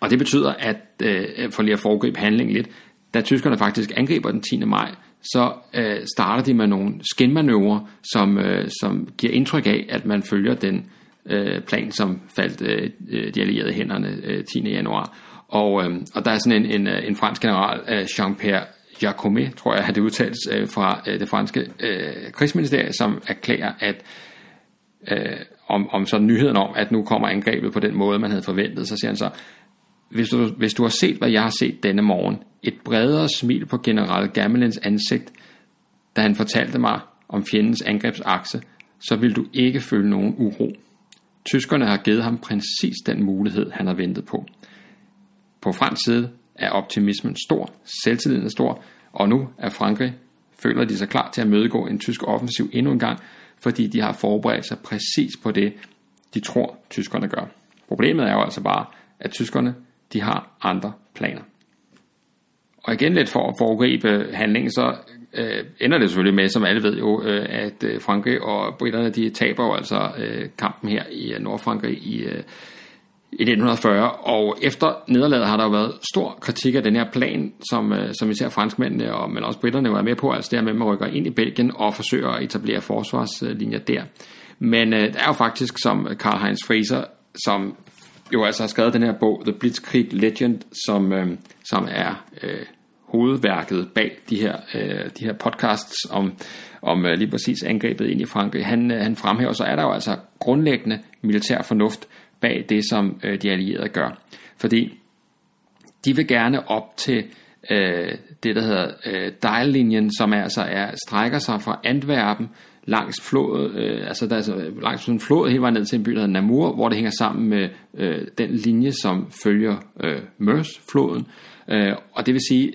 Og det betyder, at øh, for lige at foregribe handling lidt, da tyskerne faktisk angriber den 10. maj, så øh, starter de med nogle skinmanøvrer, som, øh, som giver indtryk af, at man følger den øh, plan, som faldt øh, øh de allierede hænderne øh, 10. januar. Og, øh, og der er sådan en, en, øh, en fransk general, øh, Jean-Pierre Jacome, tror jeg, har det udtalt øh, fra øh, det franske øh, krigsministerium, som erklærer, at øh, om, om sådan nyheden om, at nu kommer angrebet på den måde, man havde forventet, så siger han så, hvis du, hvis du har set, hvad jeg har set denne morgen, et bredere smil på general Gamelins ansigt, da han fortalte mig om fjendens angrebsakse, så vil du ikke føle nogen uro. Tyskerne har givet ham præcis den mulighed, han har ventet på. På fransk side er optimismen stor, selvtilliden er stor, og nu er Frankrig føler de sig klar til at mødegå en tysk offensiv endnu en gang, fordi de har forberedt sig præcis på det, de tror, tyskerne gør. Problemet er jo altså bare, at tyskerne de har andre planer. Og igen lidt for at foregribe handlingen, så øh, ender det selvfølgelig med, som alle ved jo, øh, at øh, Frankrig og britterne, de taber jo altså øh, kampen her i øh, Nordfrankrig i, øh, i 1940, og efter nederlaget har der jo været stor kritik af den her plan, som, øh, som især franskmændene og men også britterne var med på, altså det med, at man rykker ind i Belgien og forsøger at etablere forsvarslinjer der. Men øh, der er jo faktisk, som Karl Heinz Fraser, som jo altså har skrevet den her bog, The Blitzkrieg Legend, som, øh, som er øh, hovedværket bag de her, øh, de her podcasts om, om øh, lige præcis angrebet ind i Frankrig. Han, øh, han fremhæver, så er der jo altså grundlæggende militær fornuft bag det, som øh, de allierede gør. Fordi de vil gerne op til øh, det, der hedder øh, Dial-linjen, som altså er, strækker sig fra Antwerpen langs flodet, øh, altså der er altså langs en flod hele vejen ned til en by, der hedder Namur, hvor det hænger sammen med øh, den linje, som følger øh, Mørs-floden. Øh, og det vil sige,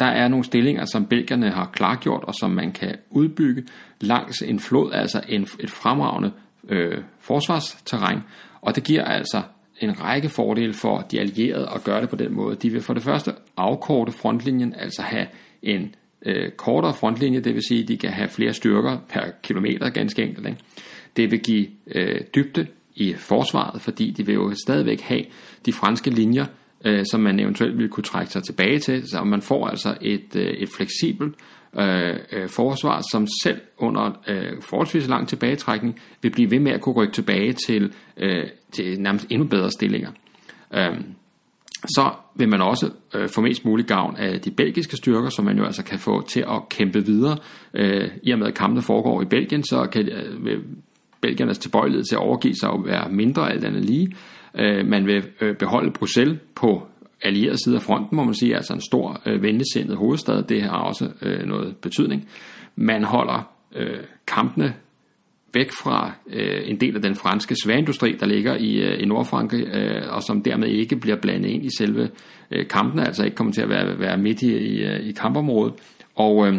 der er nogle stillinger, som belgierne har klargjort, og som man kan udbygge langs en flod, altså en, et fremragende øh, forsvarsterræn. Og det giver altså en række fordele for de allierede at gøre det på den måde. De vil for det første afkorte frontlinjen, altså have en øh, kortere frontlinje, det vil sige, at de kan have flere styrker per kilometer ganske enkelt. Ikke? Det vil give øh, dybde i forsvaret, fordi de vil jo stadigvæk have de franske linjer, øh, som man eventuelt vil kunne trække sig tilbage til, så man får altså et, øh, et fleksibelt øh, øh, forsvar, som selv under øh, forholdsvis lang tilbagetrækning vil blive ved med at kunne rykke tilbage til, øh, til nærmest endnu bedre stillinger. Øh, så vil man også øh, få mest mulig gavn af de belgiske styrker, som man jo altså kan få til at kæmpe videre. Øh, I og med at kampene foregår i Belgien, så kan øh, Belgiernes tilbøjelighed til at overgive sig og være mindre alt andet lige. Øh, man vil øh, beholde Bruxelles på allieret side af fronten, må man sige, altså en stor øh, venligsindet hovedstad, det har også øh, noget betydning. Man holder øh, kampene væk fra øh, en del af den franske sværindustri, der ligger i, øh, i Nordfrankrig, øh, og som dermed ikke bliver blandet ind i selve øh, kampene, altså ikke kommer til at være, være midt i, i, øh, i kampområdet. Og øh,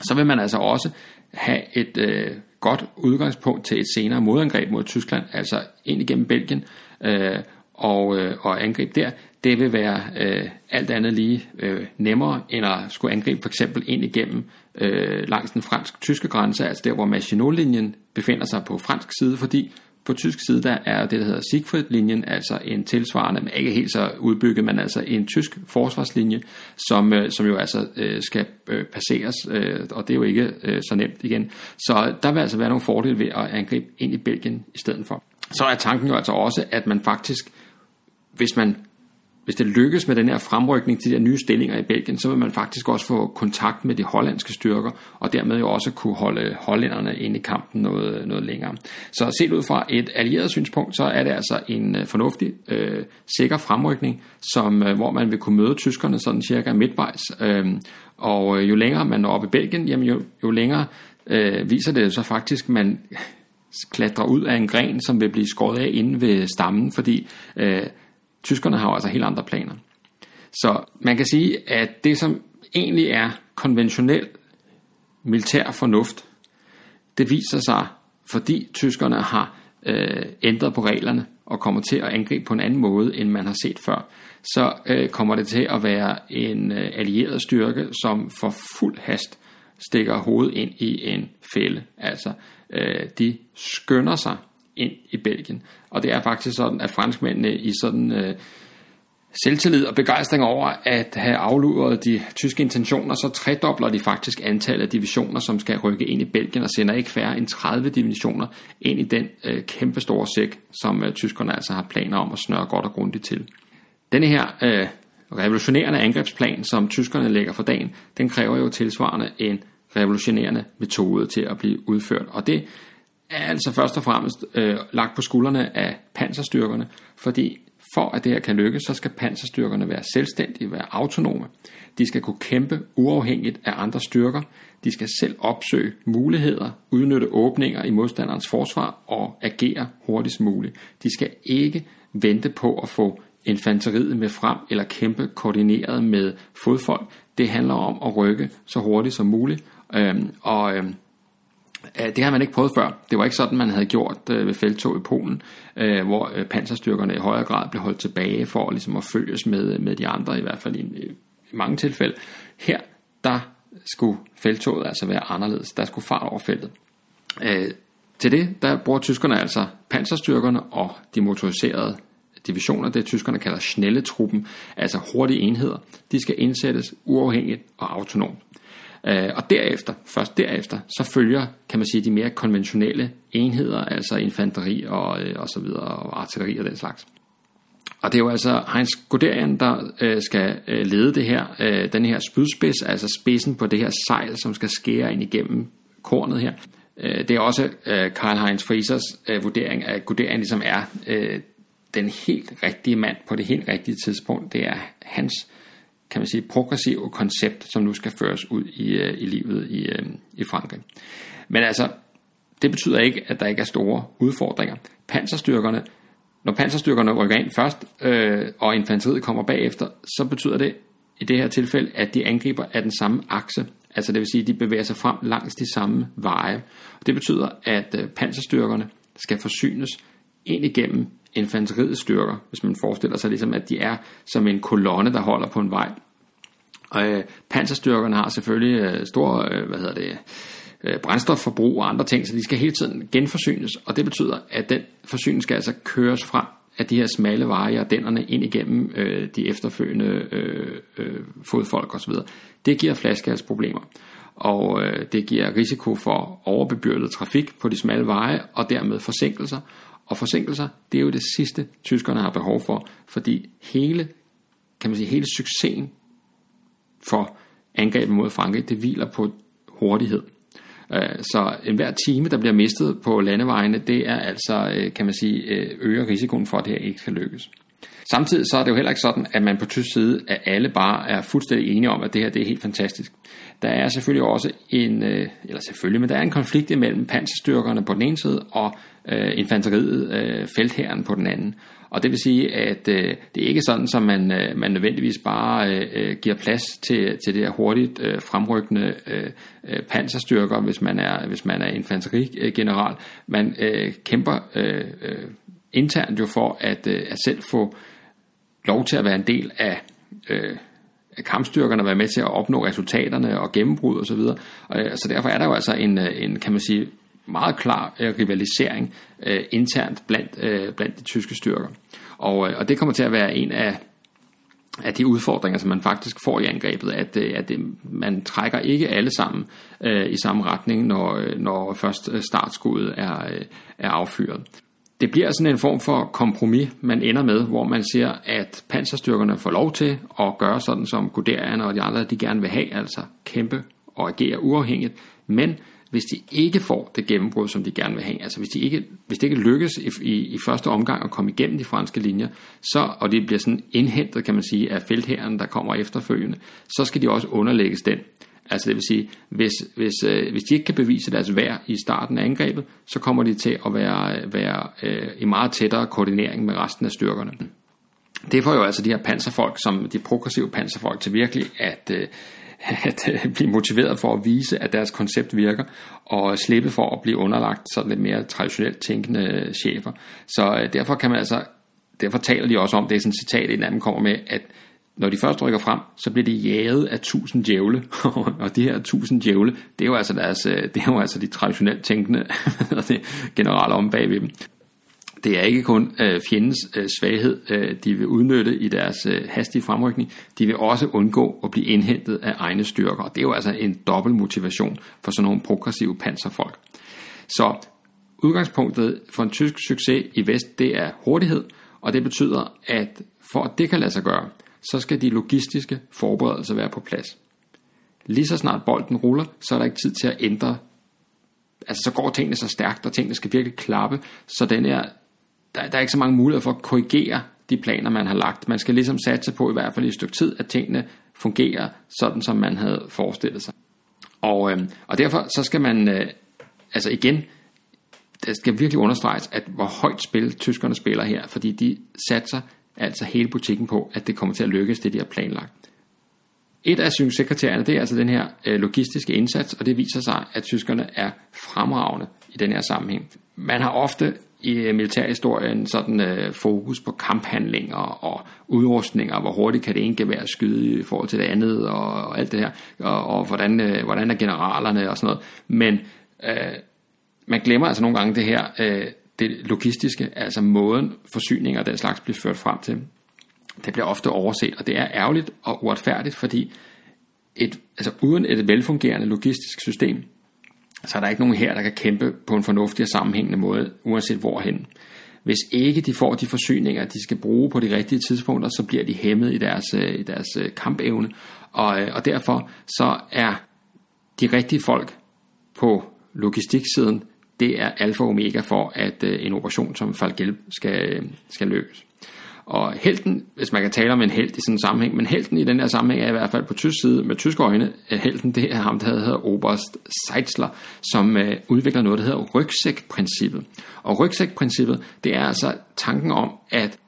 så vil man altså også have et øh, godt udgangspunkt til et senere modangreb mod Tyskland, altså ind igennem Belgien, øh, og, øh, og angreb der, det vil være øh, alt andet lige øh, nemmere end at skulle angribe for eksempel ind igennem øh, langs den fransk-tyske grænse, altså der hvor Maginot-linjen befinder sig på fransk side, fordi på tysk side der er det, der hedder Siegfried-linjen, altså en tilsvarende, men ikke helt så udbygget, men altså en tysk forsvarslinje, som, øh, som jo altså øh, skal øh, passeres, øh, og det er jo ikke øh, så nemt igen. Så der vil altså være nogle fordele ved at angribe ind i Belgien i stedet for. Så er tanken jo altså også, at man faktisk, hvis man hvis det lykkes med den her fremrykning til de her nye stillinger i Belgien, så vil man faktisk også få kontakt med de hollandske styrker, og dermed jo også kunne holde hollænderne inde i kampen noget, noget længere. Så set ud fra et allieret synspunkt, så er det altså en øh, fornuftig, øh, sikker fremrykning, som, øh, hvor man vil kunne møde tyskerne sådan cirka midtvejs. Øhm, øh, og jo længere man når op i Belgien, jamen jo, jo længere øh, viser det så faktisk, man klatrer ud af en gren, som vil blive skåret af inde ved stammen, fordi øh, Tyskerne har jo altså helt andre planer. Så man kan sige, at det som egentlig er konventionel militær fornuft, det viser sig, fordi tyskerne har øh, ændret på reglerne og kommer til at angribe på en anden måde, end man har set før, så øh, kommer det til at være en øh, allieret styrke, som for fuld hast stikker hovedet ind i en fælde. Altså, øh, de skynder sig ind i Belgien. Og det er faktisk sådan, at franskmændene i sådan øh, selvtillid og begejstring over at have afluret de tyske intentioner, så tredobler de faktisk antallet af divisioner, som skal rykke ind i Belgien og sender ikke færre end 30 divisioner ind i den øh, kæmpe store sæk, som øh, tyskerne altså har planer om at snøre godt og grundigt til. Denne her øh, revolutionerende angrebsplan, som tyskerne lægger for dagen, den kræver jo tilsvarende en revolutionerende metode til at blive udført. Og det er altså først og fremmest øh, lagt på skuldrene af panserstyrkerne, fordi for at det her kan lykkes, så skal panserstyrkerne være selvstændige, være autonome. De skal kunne kæmpe uafhængigt af andre styrker. De skal selv opsøge muligheder, udnytte åbninger i modstanderens forsvar og agere hurtigst muligt. De skal ikke vente på at få infanteriet med frem eller kæmpe koordineret med fodfolk. Det handler om at rykke så hurtigt som muligt. Øhm, og øhm, det har man ikke prøvet før. Det var ikke sådan, man havde gjort øh, ved feltog i Polen, øh, hvor øh, panserstyrkerne i højere grad blev holdt tilbage for ligesom at følges med, med de andre, i hvert fald i, i mange tilfælde. Her, der skulle feltoget altså være anderledes. Der skulle fart over feltet. Til det, der bruger tyskerne altså panserstyrkerne og de motoriserede divisioner, det tyskerne kalder Schnelle-truppen, altså hurtige enheder. De skal indsættes uafhængigt og autonomt. Øh, og derefter, først derefter, så følger, kan man sige, de mere konventionelle enheder, altså infanteri og, øh, og så videre, og artilleri og den slags. Og det er jo altså Heinz Guderian, der øh, skal øh, lede det her, øh, den her spydspids, altså spidsen på det her sejl, som skal skære ind igennem kornet her. Øh, det er også øh, Karl Heinz Friesers øh, vurdering, at Guderian ligesom er øh, den helt rigtige mand på det helt rigtige tidspunkt. Det er hans kan man sige, progressive koncept, som nu skal føres ud i, øh, i livet i, øh, i Frankrig. Men altså, det betyder ikke, at der ikke er store udfordringer. Panserstyrkerne, når panserstyrkerne rykker ind først, øh, og infanteriet kommer bagefter, så betyder det i det her tilfælde, at de angriber af den samme akse. Altså det vil sige, at de bevæger sig frem langs de samme veje. Og det betyder, at øh, panserstyrkerne skal forsynes ind igennem infanteriets styrker, hvis man forestiller sig ligesom, at de er som en kolonne, der holder på en vej. Og øh, panserstyrkerne har selvfølgelig øh, stor, øh, hvad hedder det, øh, brændstofforbrug og andre ting, så de skal hele tiden genforsynes, og det betyder, at den forsyning skal altså køres frem af de her smalle veje og dennerne ind igennem øh, de efterfølgende øh, øh, fodfolk osv. Det giver flaskehalsproblemer, og øh, det giver risiko for overbebyrdet trafik på de smalle veje, og dermed forsinkelser, og forsinkelser, det er jo det sidste, tyskerne har behov for, fordi hele, kan man sige, hele succesen for angrebet mod Frankrig, det hviler på hurtighed. Øh, så enhver time, der bliver mistet på landevejene, det er altså, øh, kan man sige, øh, øger risikoen for, at det her ikke skal lykkes. Samtidig så er det jo heller ikke sådan, at man på tysk side, at alle bare er fuldstændig enige om, at det her det er helt fantastisk. Der er selvfølgelig også en, øh, eller selvfølgelig, men der er en konflikt imellem panserstyrkerne på den ene side og øh, infanteriet, øh, feltherren på den anden. Og det vil sige, at øh, det er ikke sådan, som man, øh, man nødvendigvis bare øh, øh giver plads til, til det her hurtigt øh, fremrykkende øh, øh, panserstyrker, hvis man er, hvis man er infanterigeneral. Man øh, kæmper øh, internt jo for at, øh, at selv få lov til at være en del af øh, kampstyrkerne være med til at opnå resultaterne og gennembrud osv. Og så, øh, så derfor er der jo altså en, øh, en kan man sige, meget klar øh, rivalisering øh, internt blandt, øh, blandt de tyske styrker. Og, øh, og det kommer til at være en af, af de udfordringer, som man faktisk får i angrebet, at, øh, at det, man trækker ikke alle sammen øh, i samme retning, når, øh, når først startskuddet er, øh, er affyret. Det bliver sådan en form for kompromis, man ender med, hvor man siger, at panserstyrkerne får lov til at gøre sådan, som Guderian og de andre, de gerne vil have, altså kæmpe og agere uafhængigt, men hvis de ikke får det gennembrud, som de gerne vil have, altså hvis, de ikke, hvis det ikke lykkes i, i, i første omgang at komme igennem de franske linjer, så, og det bliver sådan indhentet, kan man sige, af feltherren, der kommer efterfølgende, så skal de også underlægges den. Altså det vil sige, hvis, hvis, øh, hvis de ikke kan bevise deres værd i starten af angrebet, så kommer de til at være, være øh, i meget tættere koordinering med resten af styrkerne. Det får jo altså de her panserfolk, som de progressive panserfolk, til virkelig at, øh, (laughs) at øh, blive motiveret for at vise, at deres koncept virker, og slippe for at blive underlagt sådan lidt mere traditionelt tænkende chefer. Så øh, derfor kan man altså, derfor taler de også om, det er sådan et citat, en anden kommer med, at når de først rykker frem, så bliver de jaget af tusind djævle, (laughs) og de her tusind djævle, det er jo altså, deres, øh, det er jo altså de traditionelt tænkende (laughs) generelle om bagved dem det er ikke kun øh, fjendens øh, svaghed, øh, de vil udnytte i deres øh, hastige fremrykning, de vil også undgå at blive indhentet af egne styrker. Og det er jo altså en dobbelt motivation for sådan nogle progressive panserfolk. Så udgangspunktet for en tysk succes i vest, det er hurtighed, og det betyder, at for at det kan lade sig gøre, så skal de logistiske forberedelser være på plads. Lige så snart bolden ruller, så er der ikke tid til at ændre altså så går tingene så stærkt, og tingene skal virkelig klappe, så den her der, der er ikke så mange muligheder for at korrigere de planer, man har lagt. Man skal ligesom satse på, i hvert fald i et stykke tid, at tingene fungerer sådan, som man havde forestillet sig. Og, øh, og derfor så skal man, øh, altså igen, det skal virkelig understreges, at hvor højt spil tyskerne spiller her, fordi de satser altså hele butikken på, at det kommer til at lykkes, det de har planlagt. Et af succeskriterierne, det er altså den her øh, logistiske indsats, og det viser sig, at tyskerne er fremragende i den her sammenhæng. Man har ofte i øh, militærhistorien sådan øh, fokus på kamphandlinger og udrustninger, hvor hurtigt kan det ene gevær skyde i forhold til det andet og, og alt det her, og, og hvordan, øh, hvordan er generalerne og sådan noget. Men øh, man glemmer altså nogle gange det her, øh, det logistiske, altså måden forsyninger og den slags bliver ført frem til. Det bliver ofte overset, og det er ærgerligt og uretfærdigt, fordi et, altså uden et velfungerende logistisk system, så er der ikke nogen her, der kan kæmpe på en fornuftig og sammenhængende måde, uanset hvorhen. Hvis ikke de får de forsyninger, de skal bruge på de rigtige tidspunkter, så bliver de hæmmet i deres, øh, i deres øh, kampevne. Og, øh, og derfor så er de rigtige folk på logistiksiden, det er alfa og omega for, at øh, en operation som Falgelb skal, øh, skal lykkes. Og helten, hvis man kan tale om en held i sådan en sammenhæng, men helten i den her sammenhæng er i hvert fald på tysk side, med tyske øjne, øh, helten det er ham, der hedder Oberst Seitzler, som øh, udvikler noget, der hedder rygsækprincippet. Og rygsækprincippet, det er altså tanken om, at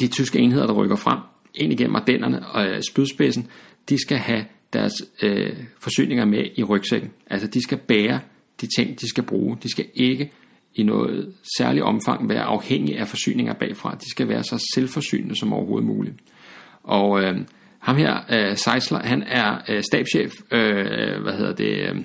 de tyske enheder, der rykker frem, ind igennem Ardennerne og øh, spydspidsen, de skal have deres øh, forsyninger med i rygsækken. Altså de skal bære de ting, de skal bruge. De skal ikke i noget særligt omfang være afhængige af forsyninger bagfra. De skal være så selvforsynende som overhovedet muligt. Og øh, ham her, øh, Seisler, han er øh, stabschef, øh, hvad hedder det, øh,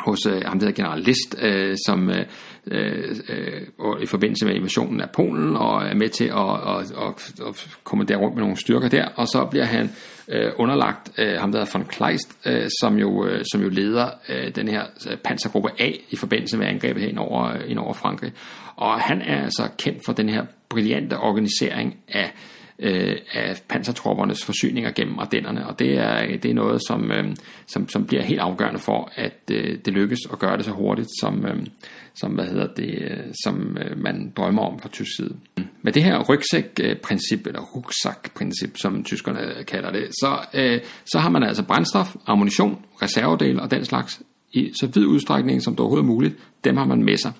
hos øh, ham der general List, øh, som øh, øh, øh, i forbindelse med invasionen af Polen, og er med til at, at, at, at komme der rundt med nogle styrker der, og så bliver han øh, underlagt øh, ham der hedder von Kleist, øh, som, jo, øh, som jo leder øh, den her øh, pansergruppe A i forbindelse med angrebet her ind over, øh, ind over Frankrig. Og han er altså kendt for den her brillante organisering af øh, Øh, af pansertroppernes forsyninger gennem Ardennerne, og det er, det er noget, som, øh, som, som bliver helt afgørende for, at øh, det lykkes at gøre det så hurtigt, som, øh, som, hvad hedder det, øh, som øh, man drømmer om fra tysk side. Med det her rygsæk-princip, eller rucksack-princip, som tyskerne kalder det, så, øh, så har man altså brændstof, ammunition, reservedele og den slags i så vid udstrækning som det overhovedet er muligt, dem har man med sig.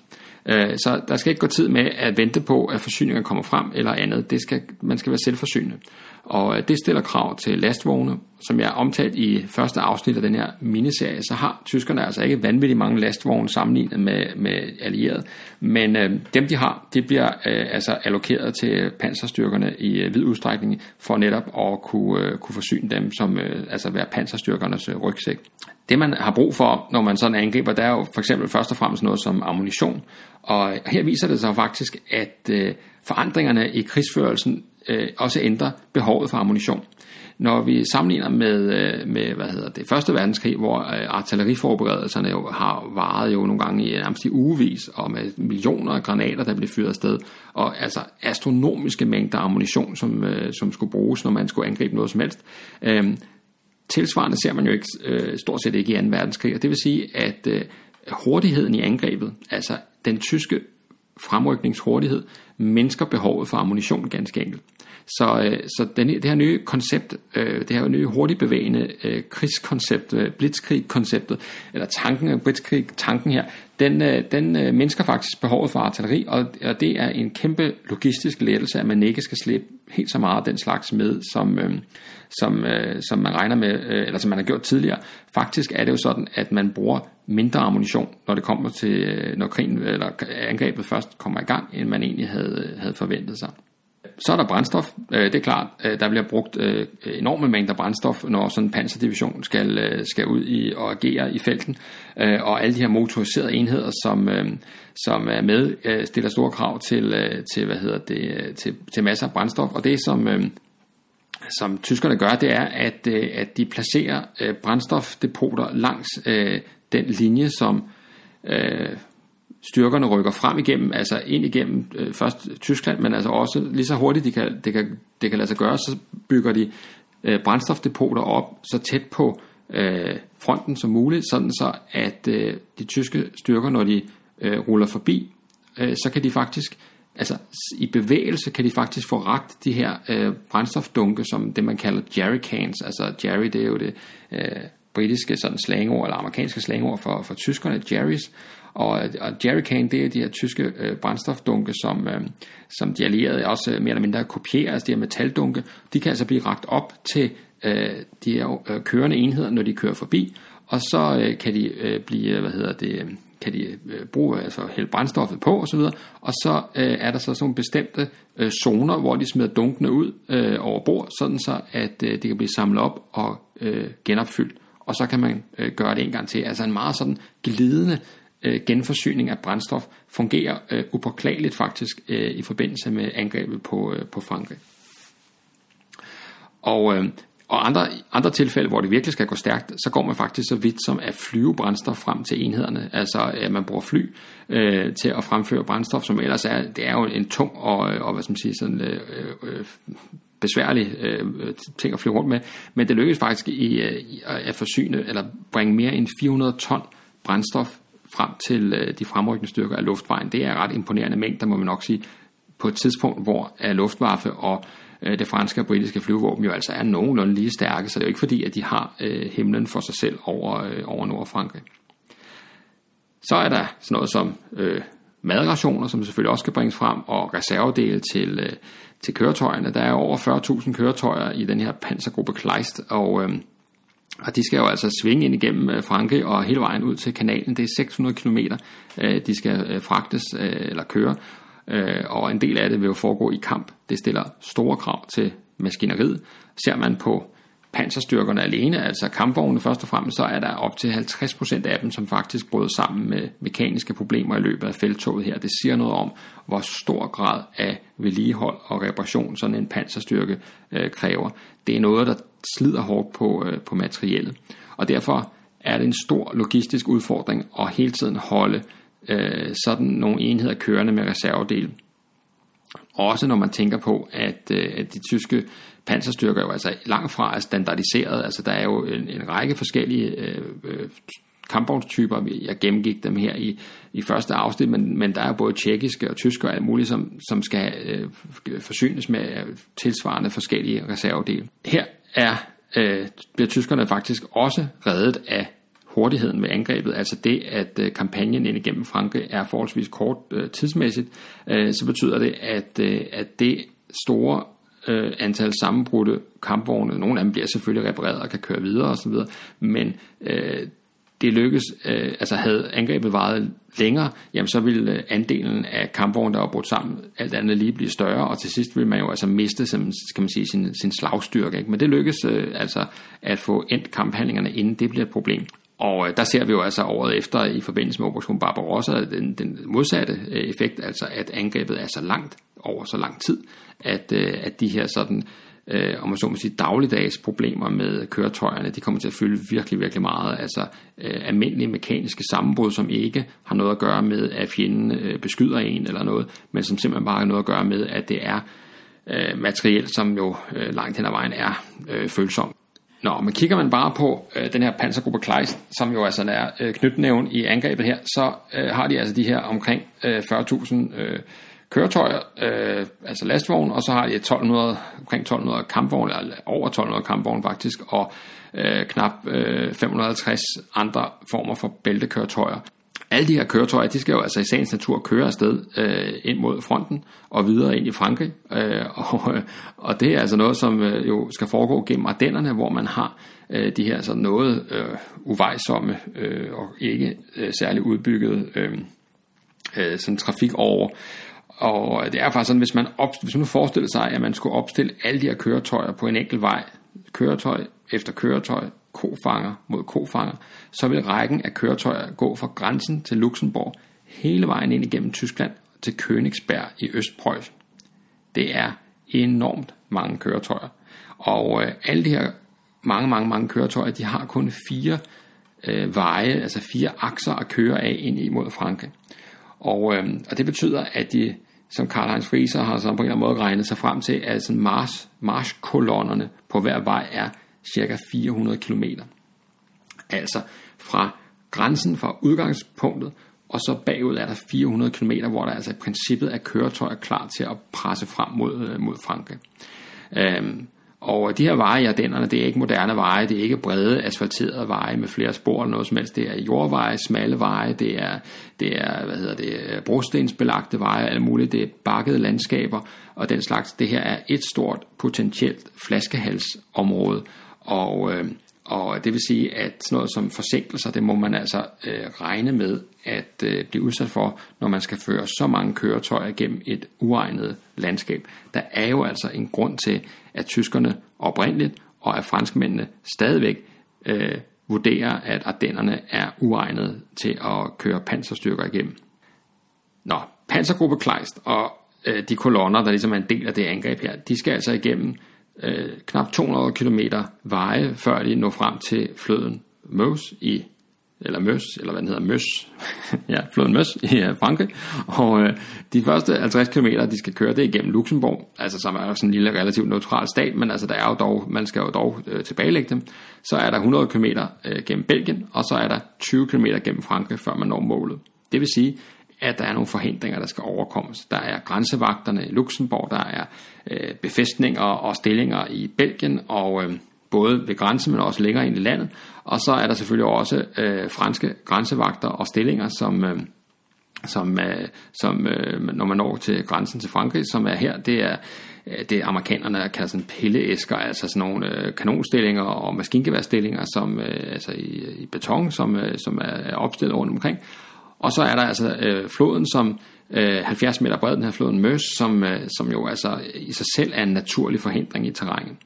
Øh, så der skal ikke gå tid med at vente på, at forsyningerne kommer frem eller andet. Det skal, man skal være selvforsynende. Og øh, det stiller krav til lastvogne. Som jeg omtalt i første afsnit af den her miniserie, så har tyskerne altså ikke vanvittigt mange lastvogne sammenlignet med, med allierede. Men øh, dem de har, det bliver øh, altså allokeret til panserstyrkerne i øh, vid udstrækning for netop at kunne, øh, kunne forsyne dem som øh, altså være panserstyrkernes øh, rygsæk. Det man har brug for, når man sådan angriber, der er jo for eksempel først og fremmest noget som ammunition. Og her viser det sig faktisk, at øh, forandringerne i krigsførelsen øh, også ændrer behovet for ammunition. Når vi sammenligner med, øh, med hvad hedder det, Første Verdenskrig, hvor øh, artilleriforberedelserne jo har varet jo nogle gange i øh, nærmest i ugevis, og med millioner af granater, der blev fyret afsted, og altså astronomiske mængder ammunition, som, øh, som skulle bruges, når man skulle angribe noget som helst. Øh, tilsvarende ser man jo ikke, øh, stort set ikke i 2. verdenskrig, og det vil sige, at øh, hurtigheden i angrebet, altså den tyske fremrykningshurtighed, mindsker behovet for ammunition ganske enkelt. Så, øh, så den, det her nye koncept, øh, det her nye hurtigt bevægende øh, krigskoncept, øh, blitzkrig-konceptet, eller tanken, blitzkrig, tanken her, den, øh, den øh, mindsker faktisk behovet for artilleri, og, og det er en kæmpe logistisk lettelse, at man ikke skal slippe helt så meget af den slags med, som, øh, som, øh, som man regner med, øh, eller som man har gjort tidligere. Faktisk er det jo sådan, at man bruger mindre ammunition, når det kommer til, øh, når krigen eller angrebet først kommer i gang, end man egentlig havde, havde forventet sig. Så er der brændstof. Øh, det er klart, øh, der bliver brugt øh, enorme mængder brændstof, når sådan en panserdivision skal, øh, skal ud i og agere i felten. Øh, og alle de her motoriserede enheder, som, øh, som er med, stiller store krav til, til, hvad hedder det, til, til masser af brændstof. Og det, som, som tyskerne gør, det er, at, at de placerer brændstofdepoter langs den linje, som styrkerne rykker frem igennem, altså ind igennem øh, først Tyskland, men altså også lige så hurtigt de kan, det, kan, det kan lade sig gøre, så bygger de øh, brændstofdepoter op så tæt på øh, fronten som muligt, sådan så at øh, de tyske styrker, når de øh, ruller forbi, øh, så kan de faktisk, altså i bevægelse kan de faktisk få ragt de her øh, brændstofdunke, som det man kalder jerrycans, altså jerry det er jo det øh, britiske sådan slangord, eller amerikanske slangord for, for tyskerne, jerrys, og, og jerrycan, det er de her tyske øh, brændstofdunke, som, øh, som de allierede også øh, mere eller mindre kopierer, altså de her metaldunke. De kan altså blive ragt op til øh, de her øh, kørende enheder, når de kører forbi, og så øh, kan de øh, blive, øh, hvad hedder det, øh, kan de øh, bruge, altså hælde brændstoffet på osv., og så øh, er der så sådan nogle bestemte øh, zoner, hvor de smider dunkene ud øh, over bord, sådan så at øh, det kan blive samlet op og øh, genopfyldt, og så kan man øh, gøre det en gang til. Altså en meget sådan glidende øh, genforsyning af brændstof fungerer øh, upåklageligt faktisk øh, i forbindelse med angrebet på, øh, på Frankrig. Og øh, og andre, andre tilfælde, hvor det virkelig skal gå stærkt, så går man faktisk så vidt som at flyve brændstof frem til enhederne. Altså at man bruger fly øh, til at fremføre brændstof, som ellers er, det er jo en tung og, øh, og hvad skal man sige, sådan, øh, øh, besværlig øh, ting at flyve rundt med. Men det lykkedes faktisk i, øh, i at forsyne eller bringe mere end 400 ton brændstof frem til øh, de fremrykkende styrker af luftvejen. Det er ret imponerende mængder, må man nok sige, på et tidspunkt, hvor Luftwaffe og øh, det franske og britiske flyvåben jo altså er nogenlunde lige stærke, så det er jo ikke fordi, at de har øh, himlen for sig selv over, over Nordfrankrig. Så er der sådan noget som øh, madrationer, som selvfølgelig også skal bringes frem, og reservedele til, øh, til køretøjerne. Der er over 40.000 køretøjer i den her pansergruppe Kleist, og, øh, og de skal jo altså svinge ind igennem øh, Frankrig og hele vejen ud til kanalen. Det er 600 km, øh, de skal øh, fragtes eller køre, og en del af det vil jo foregå i kamp. Det stiller store krav til maskineriet. Ser man på panserstyrkerne alene, altså kampvogne først og fremmest, så er der op til 50% af dem, som faktisk bryder sammen med mekaniske problemer i løbet af feltoget her. Det siger noget om, hvor stor grad af vedligehold og reparation sådan en panserstyrke øh, kræver. Det er noget, der slider hårdt på, øh, på materiellet. Og derfor er det en stor logistisk udfordring at hele tiden holde øh, sådan nogle enheder kørende med reservedele. Også når man tænker på, at, øh, at de tyske panserstyrker jo altså langt fra er standardiseret. Altså der er jo en, en række forskellige øh, øh, kampvognstyper. Jeg gennemgik dem her i, i første afsnit, men, men der er både tjekkiske og tyske og alt muligt, som, som skal øh, forsynes med øh, tilsvarende forskellige reservedele. Her er, øh, bliver tyskerne faktisk også reddet af hurtigheden ved angrebet, altså det, at øh, kampagnen ind igennem Frankrig er forholdsvis kort øh, tidsmæssigt, øh, så betyder det, at, øh, at det store øh, antal sammenbrudte kampvogne, nogle af dem bliver selvfølgelig repareret og kan køre videre osv., men øh, det lykkes, øh, altså havde angrebet varet længere, jamen så ville øh, andelen af kampvogne, der var brudt sammen, alt andet lige blive større, og til sidst ville man jo altså miste som, skal man sige, sin, sin slagstyrke. Ikke? Men det lykkes øh, altså at få endt kamphandlingerne, inden det bliver et problem. Og øh, der ser vi jo altså året efter i forbindelse med Operation Barbarossa den, den modsatte øh, effekt, altså at angrebet er så langt over så lang tid, at, øh, at de her sådan, øh, om man så må sige, dagligdags problemer med køretøjerne, de kommer til at fylde virkelig, virkelig meget. Altså øh, almindelige mekaniske sammenbrud, som ikke har noget at gøre med, at fjenden øh, beskyder en eller noget, men som simpelthen bare har noget at gøre med, at det er øh, materiel, som jo øh, langt hen ad vejen er øh, følsom. Nå, men kigger man bare på øh, den her pansergruppe Kleist, som jo altså er øh, knytnæven i angrebet her, så øh, har de altså de her omkring øh, 40.000 øh, køretøjer, øh, altså lastvogn, og så har de 1200, omkring 1200 kampvogne, eller over 1200 kampvogne faktisk, og øh, knap øh, 550 andre former for bæltekøretøjer. Alle de her køretøjer, de skal jo altså i sagens natur køre afsted øh, ind mod fronten og videre ind i Frankrig. Øh, og, øh, og det er altså noget, som øh, jo skal foregå gennem Ardennerne, hvor man har øh, de her sådan noget øh, uvejsomme øh, og ikke øh, særlig udbygget øh, øh, sådan trafik over. Og det er faktisk sådan, hvis man, op, hvis man nu forestiller sig, at man skulle opstille alle de her køretøjer på en enkelt vej, køretøj efter køretøj, kofanger mod kofanger, så vil rækken af køretøjer gå fra grænsen til Luxembourg hele vejen ind igennem Tyskland til Königsberg i Østpreussen. Det er enormt mange køretøjer. Og øh, alle de her mange, mange, mange køretøjer, de har kun fire øh, veje, altså fire akser at køre af ind imod Frankrig. Og, øh, og det betyder, at de, som Karl Heinz Frieser har så på en eller anden måde regnet sig frem til, at sådan mars, marskolonnerne på hver vej er cirka 400 km. Altså fra grænsen fra udgangspunktet, og så bagud er der 400 km, hvor der altså i princippet er køretøjer klar til at presse frem mod, øh, mod Frankrig. Øhm, og de her veje i Ardennerne, det er ikke moderne veje, det er ikke brede asfalterede veje med flere spor eller noget som helst. Det er jordveje, smalle veje, det er, det er hvad hedder det, brostensbelagte veje, alt muligt. Det er bakkede landskaber og den slags. Det her er et stort potentielt flaskehalsområde, og, øh, Og det vil sige, at sådan noget som forsinkelser, det må man altså øh, regne med at øh, blive udsat for, når man skal føre så mange køretøjer gennem et uegnet landskab. Der er jo altså en grund til, at tyskerne oprindeligt og at franskmændene stadigvæk øh, vurderer, at Ardennerne er uegnet til at køre panserstyrker igennem. Nå, pansergruppe Kleist og øh, de kolonner, der ligesom er en del af det angreb her, de skal altså igennem øh, knap 200 km veje, før de når frem til floden Meuse i eller Møs, eller hvad den hedder, Møs, (laughs) ja, floden Møs i øh, Frankrig, og øh, de første 50 km, de skal køre det igennem Luxembourg, altså som er sådan en lille relativt neutral stat, men altså der er jo dog, man skal jo dog øh, tilbagelægge dem, så er der 100 km øh, gennem Belgien, og så er der 20 km gennem Frankrig, før man når målet. Det vil sige, at der er nogle forhindringer, der skal overkommes. Der er grænsevagterne i Luxembourg, der er øh, befæstninger og stillinger i Belgien, og øh, både ved grænsen, men også længere ind i landet. Og så er der selvfølgelig også øh, franske grænsevagter og stillinger, som, øh, som, øh, som øh, når man når til grænsen til Frankrig, som er her, det er øh, det er amerikanerne kalder sådan pilleæsker, altså sådan nogle øh, kanonstillinger og maskingeværstillinger, som, øh, altså i, i beton, som, øh, som er opstillet rundt omkring. Og så er der altså øh, floden, som øh, 70 meter bred, den her floden Møs, som, øh, som jo altså i sig selv er en naturlig forhindring i terrænet.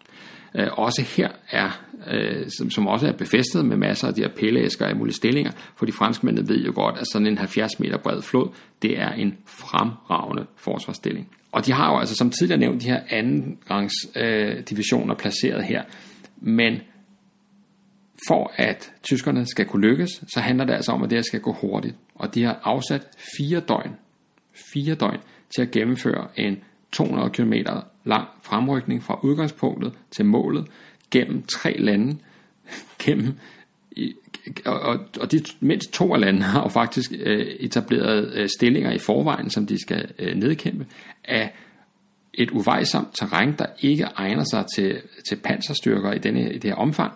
Øh, også her er, øh, som, som også er befæstet med masser af de her pilleæsker og mulige stillinger, for de franskmændene ved jo godt, at sådan en 70 meter bred flod, det er en fremragende forsvarsstilling. Og de har jo altså som tidligere nævnt de her anden rangs øh, divisioner placeret her, men for at tyskerne skal kunne lykkes, så handler det altså om, at det her skal gå hurtigt. Og de har afsat fire døgn, fire døgn til at gennemføre en 200 km lang fremrykning fra udgangspunktet til målet gennem tre lande, (laughs) gennem og, og de mindst to af landene har jo faktisk øh, etableret øh, stillinger i forvejen, som de skal øh, nedkæmpe, af et uvejsomt terræn, der ikke egner sig til, til panserstyrker i, denne, i det her omfang.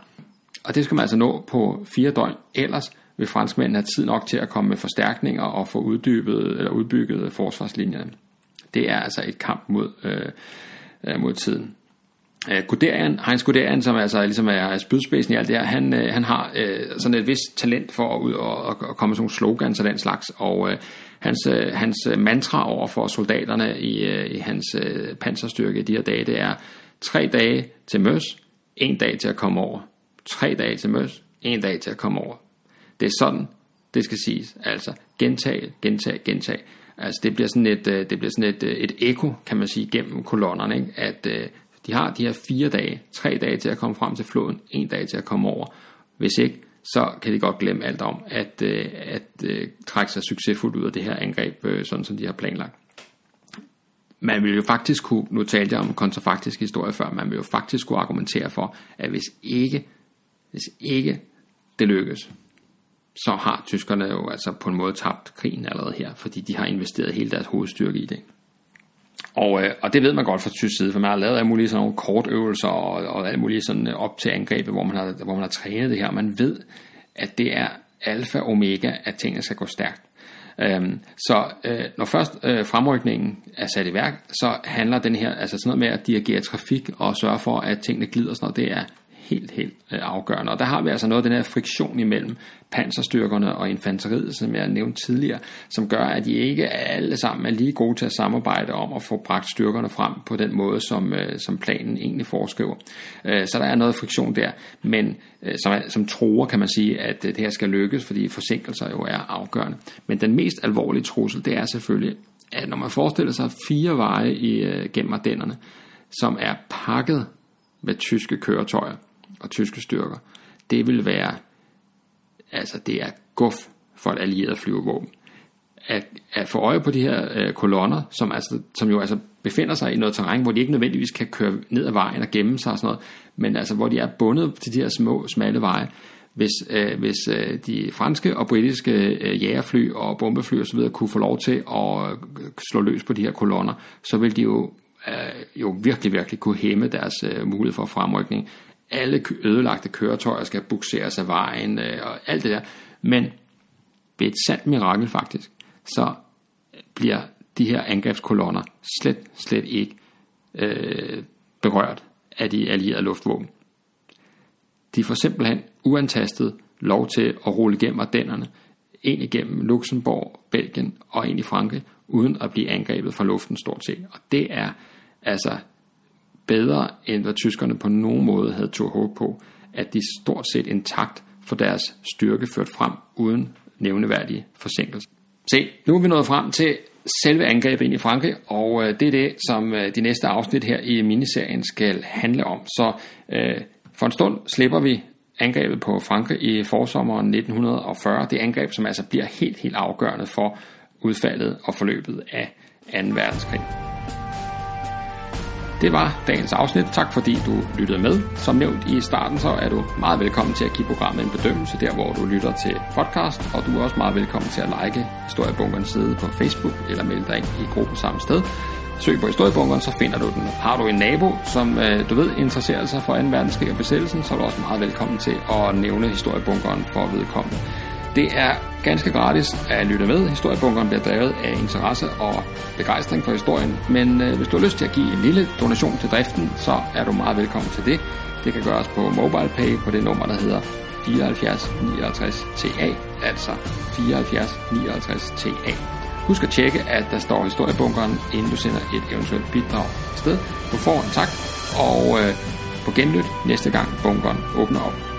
Og det skal man altså nå på fire døgn. Ellers vil franskmændene have tid nok til at komme med forstærkninger og få uddybet eller udbygget forsvarslinjerne. Det er altså et kamp mod, øh, øh, mod tiden. Øh, Guderian, Heinz Guderian, som altså ligesom er spydspidsen i alt det her, han, øh, han har øh, sådan et vist talent for at ud og, og, og komme med sådan nogle slogans og den slags, og øh, hans, øh, hans mantra over for soldaterne i, øh, i hans øh, panserstyrke i de her dage, det er tre dage til møs, en dag til at komme over. Tre dage til møs, en dag til at komme over. Det er sådan, det skal siges. Altså gentag, gentag, gentag. Altså det bliver sådan et, øh, det bliver sådan et, øh, et eko, kan man sige, gennem kolonnerne, ikke? at øh, de har de her fire dage, tre dage til at komme frem til floden, en dag til at komme over. Hvis ikke, så kan de godt glemme alt om at, at, at, at trække sig succesfuldt ud af det her angreb, sådan som de har planlagt. Man vil jo faktisk kunne, nu talte jeg om kontrafaktisk historie før, man vil jo faktisk kunne argumentere for, at hvis ikke, hvis ikke det lykkes, så har tyskerne jo altså på en måde tabt krigen allerede her, fordi de har investeret hele deres hovedstyrke i det. Og, øh, og det ved man godt fra tysk side, for man har lavet alle mulige sådan nogle kortøvelser og, og alle mulige sådan op til angrebet, hvor man, har, hvor man har trænet det her. Man ved, at det er alfa og omega, at tingene skal gå stærkt. Øhm, så øh, når først øh, fremrykningen er sat i værk, så handler den her, altså sådan noget med at dirigere trafik og sørge for, at tingene glider sådan noget, det er helt, helt øh, afgørende. Og der har vi altså noget af den her friktion imellem panserstyrkerne og infanteriet, som jeg nævnte tidligere, som gør, at de ikke alle sammen er lige gode til at samarbejde om at få bragt styrkerne frem på den måde, som, øh, som planen egentlig foreskriver. Øh, så der er noget friktion der, men som, som tror, kan man sige, at det her skal lykkes, fordi forsinkelser jo er afgørende. Men den mest alvorlige trussel, det er selvfølgelig, at når man forestiller sig fire veje i, gennem Ardennerne, som er pakket med tyske køretøjer, og tyske styrker, det vil være, altså det er guf for et allieret flyvevåben. At, at få øje på de her øh, kolonner, som, altså, som jo altså befinder sig i noget terræn, hvor de ikke nødvendigvis kan køre ned ad vejen og gemme sig og sådan noget, men altså hvor de er bundet til de her små, smalle veje. Hvis, øh, hvis øh, de franske og britiske øh, jægerfly og bombefly osv. kunne få lov til at øh, slå løs på de her kolonner, så vil de jo, øh, jo virkelig, virkelig kunne hæmme deres øh, mulighed for fremrykning alle ødelagte køretøjer skal bukseres af vejen øh, og alt det der. Men ved et sandt mirakel faktisk, så bliver de her angrebskolonner slet, slet ikke øh, berørt af de allierede luftvåben. De får simpelthen uantastet lov til at rulle igennem Ardennerne, ind igennem Luxembourg, Belgien og ind i Frankrig, uden at blive angrebet fra luften stort set. Og det er altså bedre, end hvad tyskerne på nogen måde havde tog håb på, at de stort set intakt for deres styrke ført frem uden nævneværdige forsinkelser. Se, nu er vi nået frem til selve angrebet ind i Frankrig, og øh, det er det, som øh, de næste afsnit her i miniserien skal handle om. Så øh, for en stund slipper vi angrebet på Frankrig i forsommeren 1940. Det angreb, som altså bliver helt, helt afgørende for udfaldet og forløbet af 2. verdenskrig. Det var dagens afsnit. Tak fordi du lyttede med. Som nævnt i starten, så er du meget velkommen til at give programmet en bedømmelse der, hvor du lytter til podcast, og du er også meget velkommen til at like Historiebunkerens side på Facebook eller melde dig ind i gruppen samme sted. Søg på Historiebunkeren, så finder du den. Har du en nabo, som øh, du ved interesserer sig for 2. verdenskrig og besættelsen, så er du også meget velkommen til at nævne Historiebunkeren for vedkommende. Det er ganske gratis at lytte med. Historiebunkeren bliver drevet af interesse og begejstring for historien, men øh, hvis du har lyst til at give en lille donation til driften, så er du meget velkommen til det. Det kan gøres på MobilePay på det nummer, der hedder 74 59 TA, altså 74 59 TA. Husk at tjekke, at der står historiebunkeren, inden du sender et eventuelt bidrag sted. Du får en tak, og øh, på genlyt næste gang bunkeren åbner op.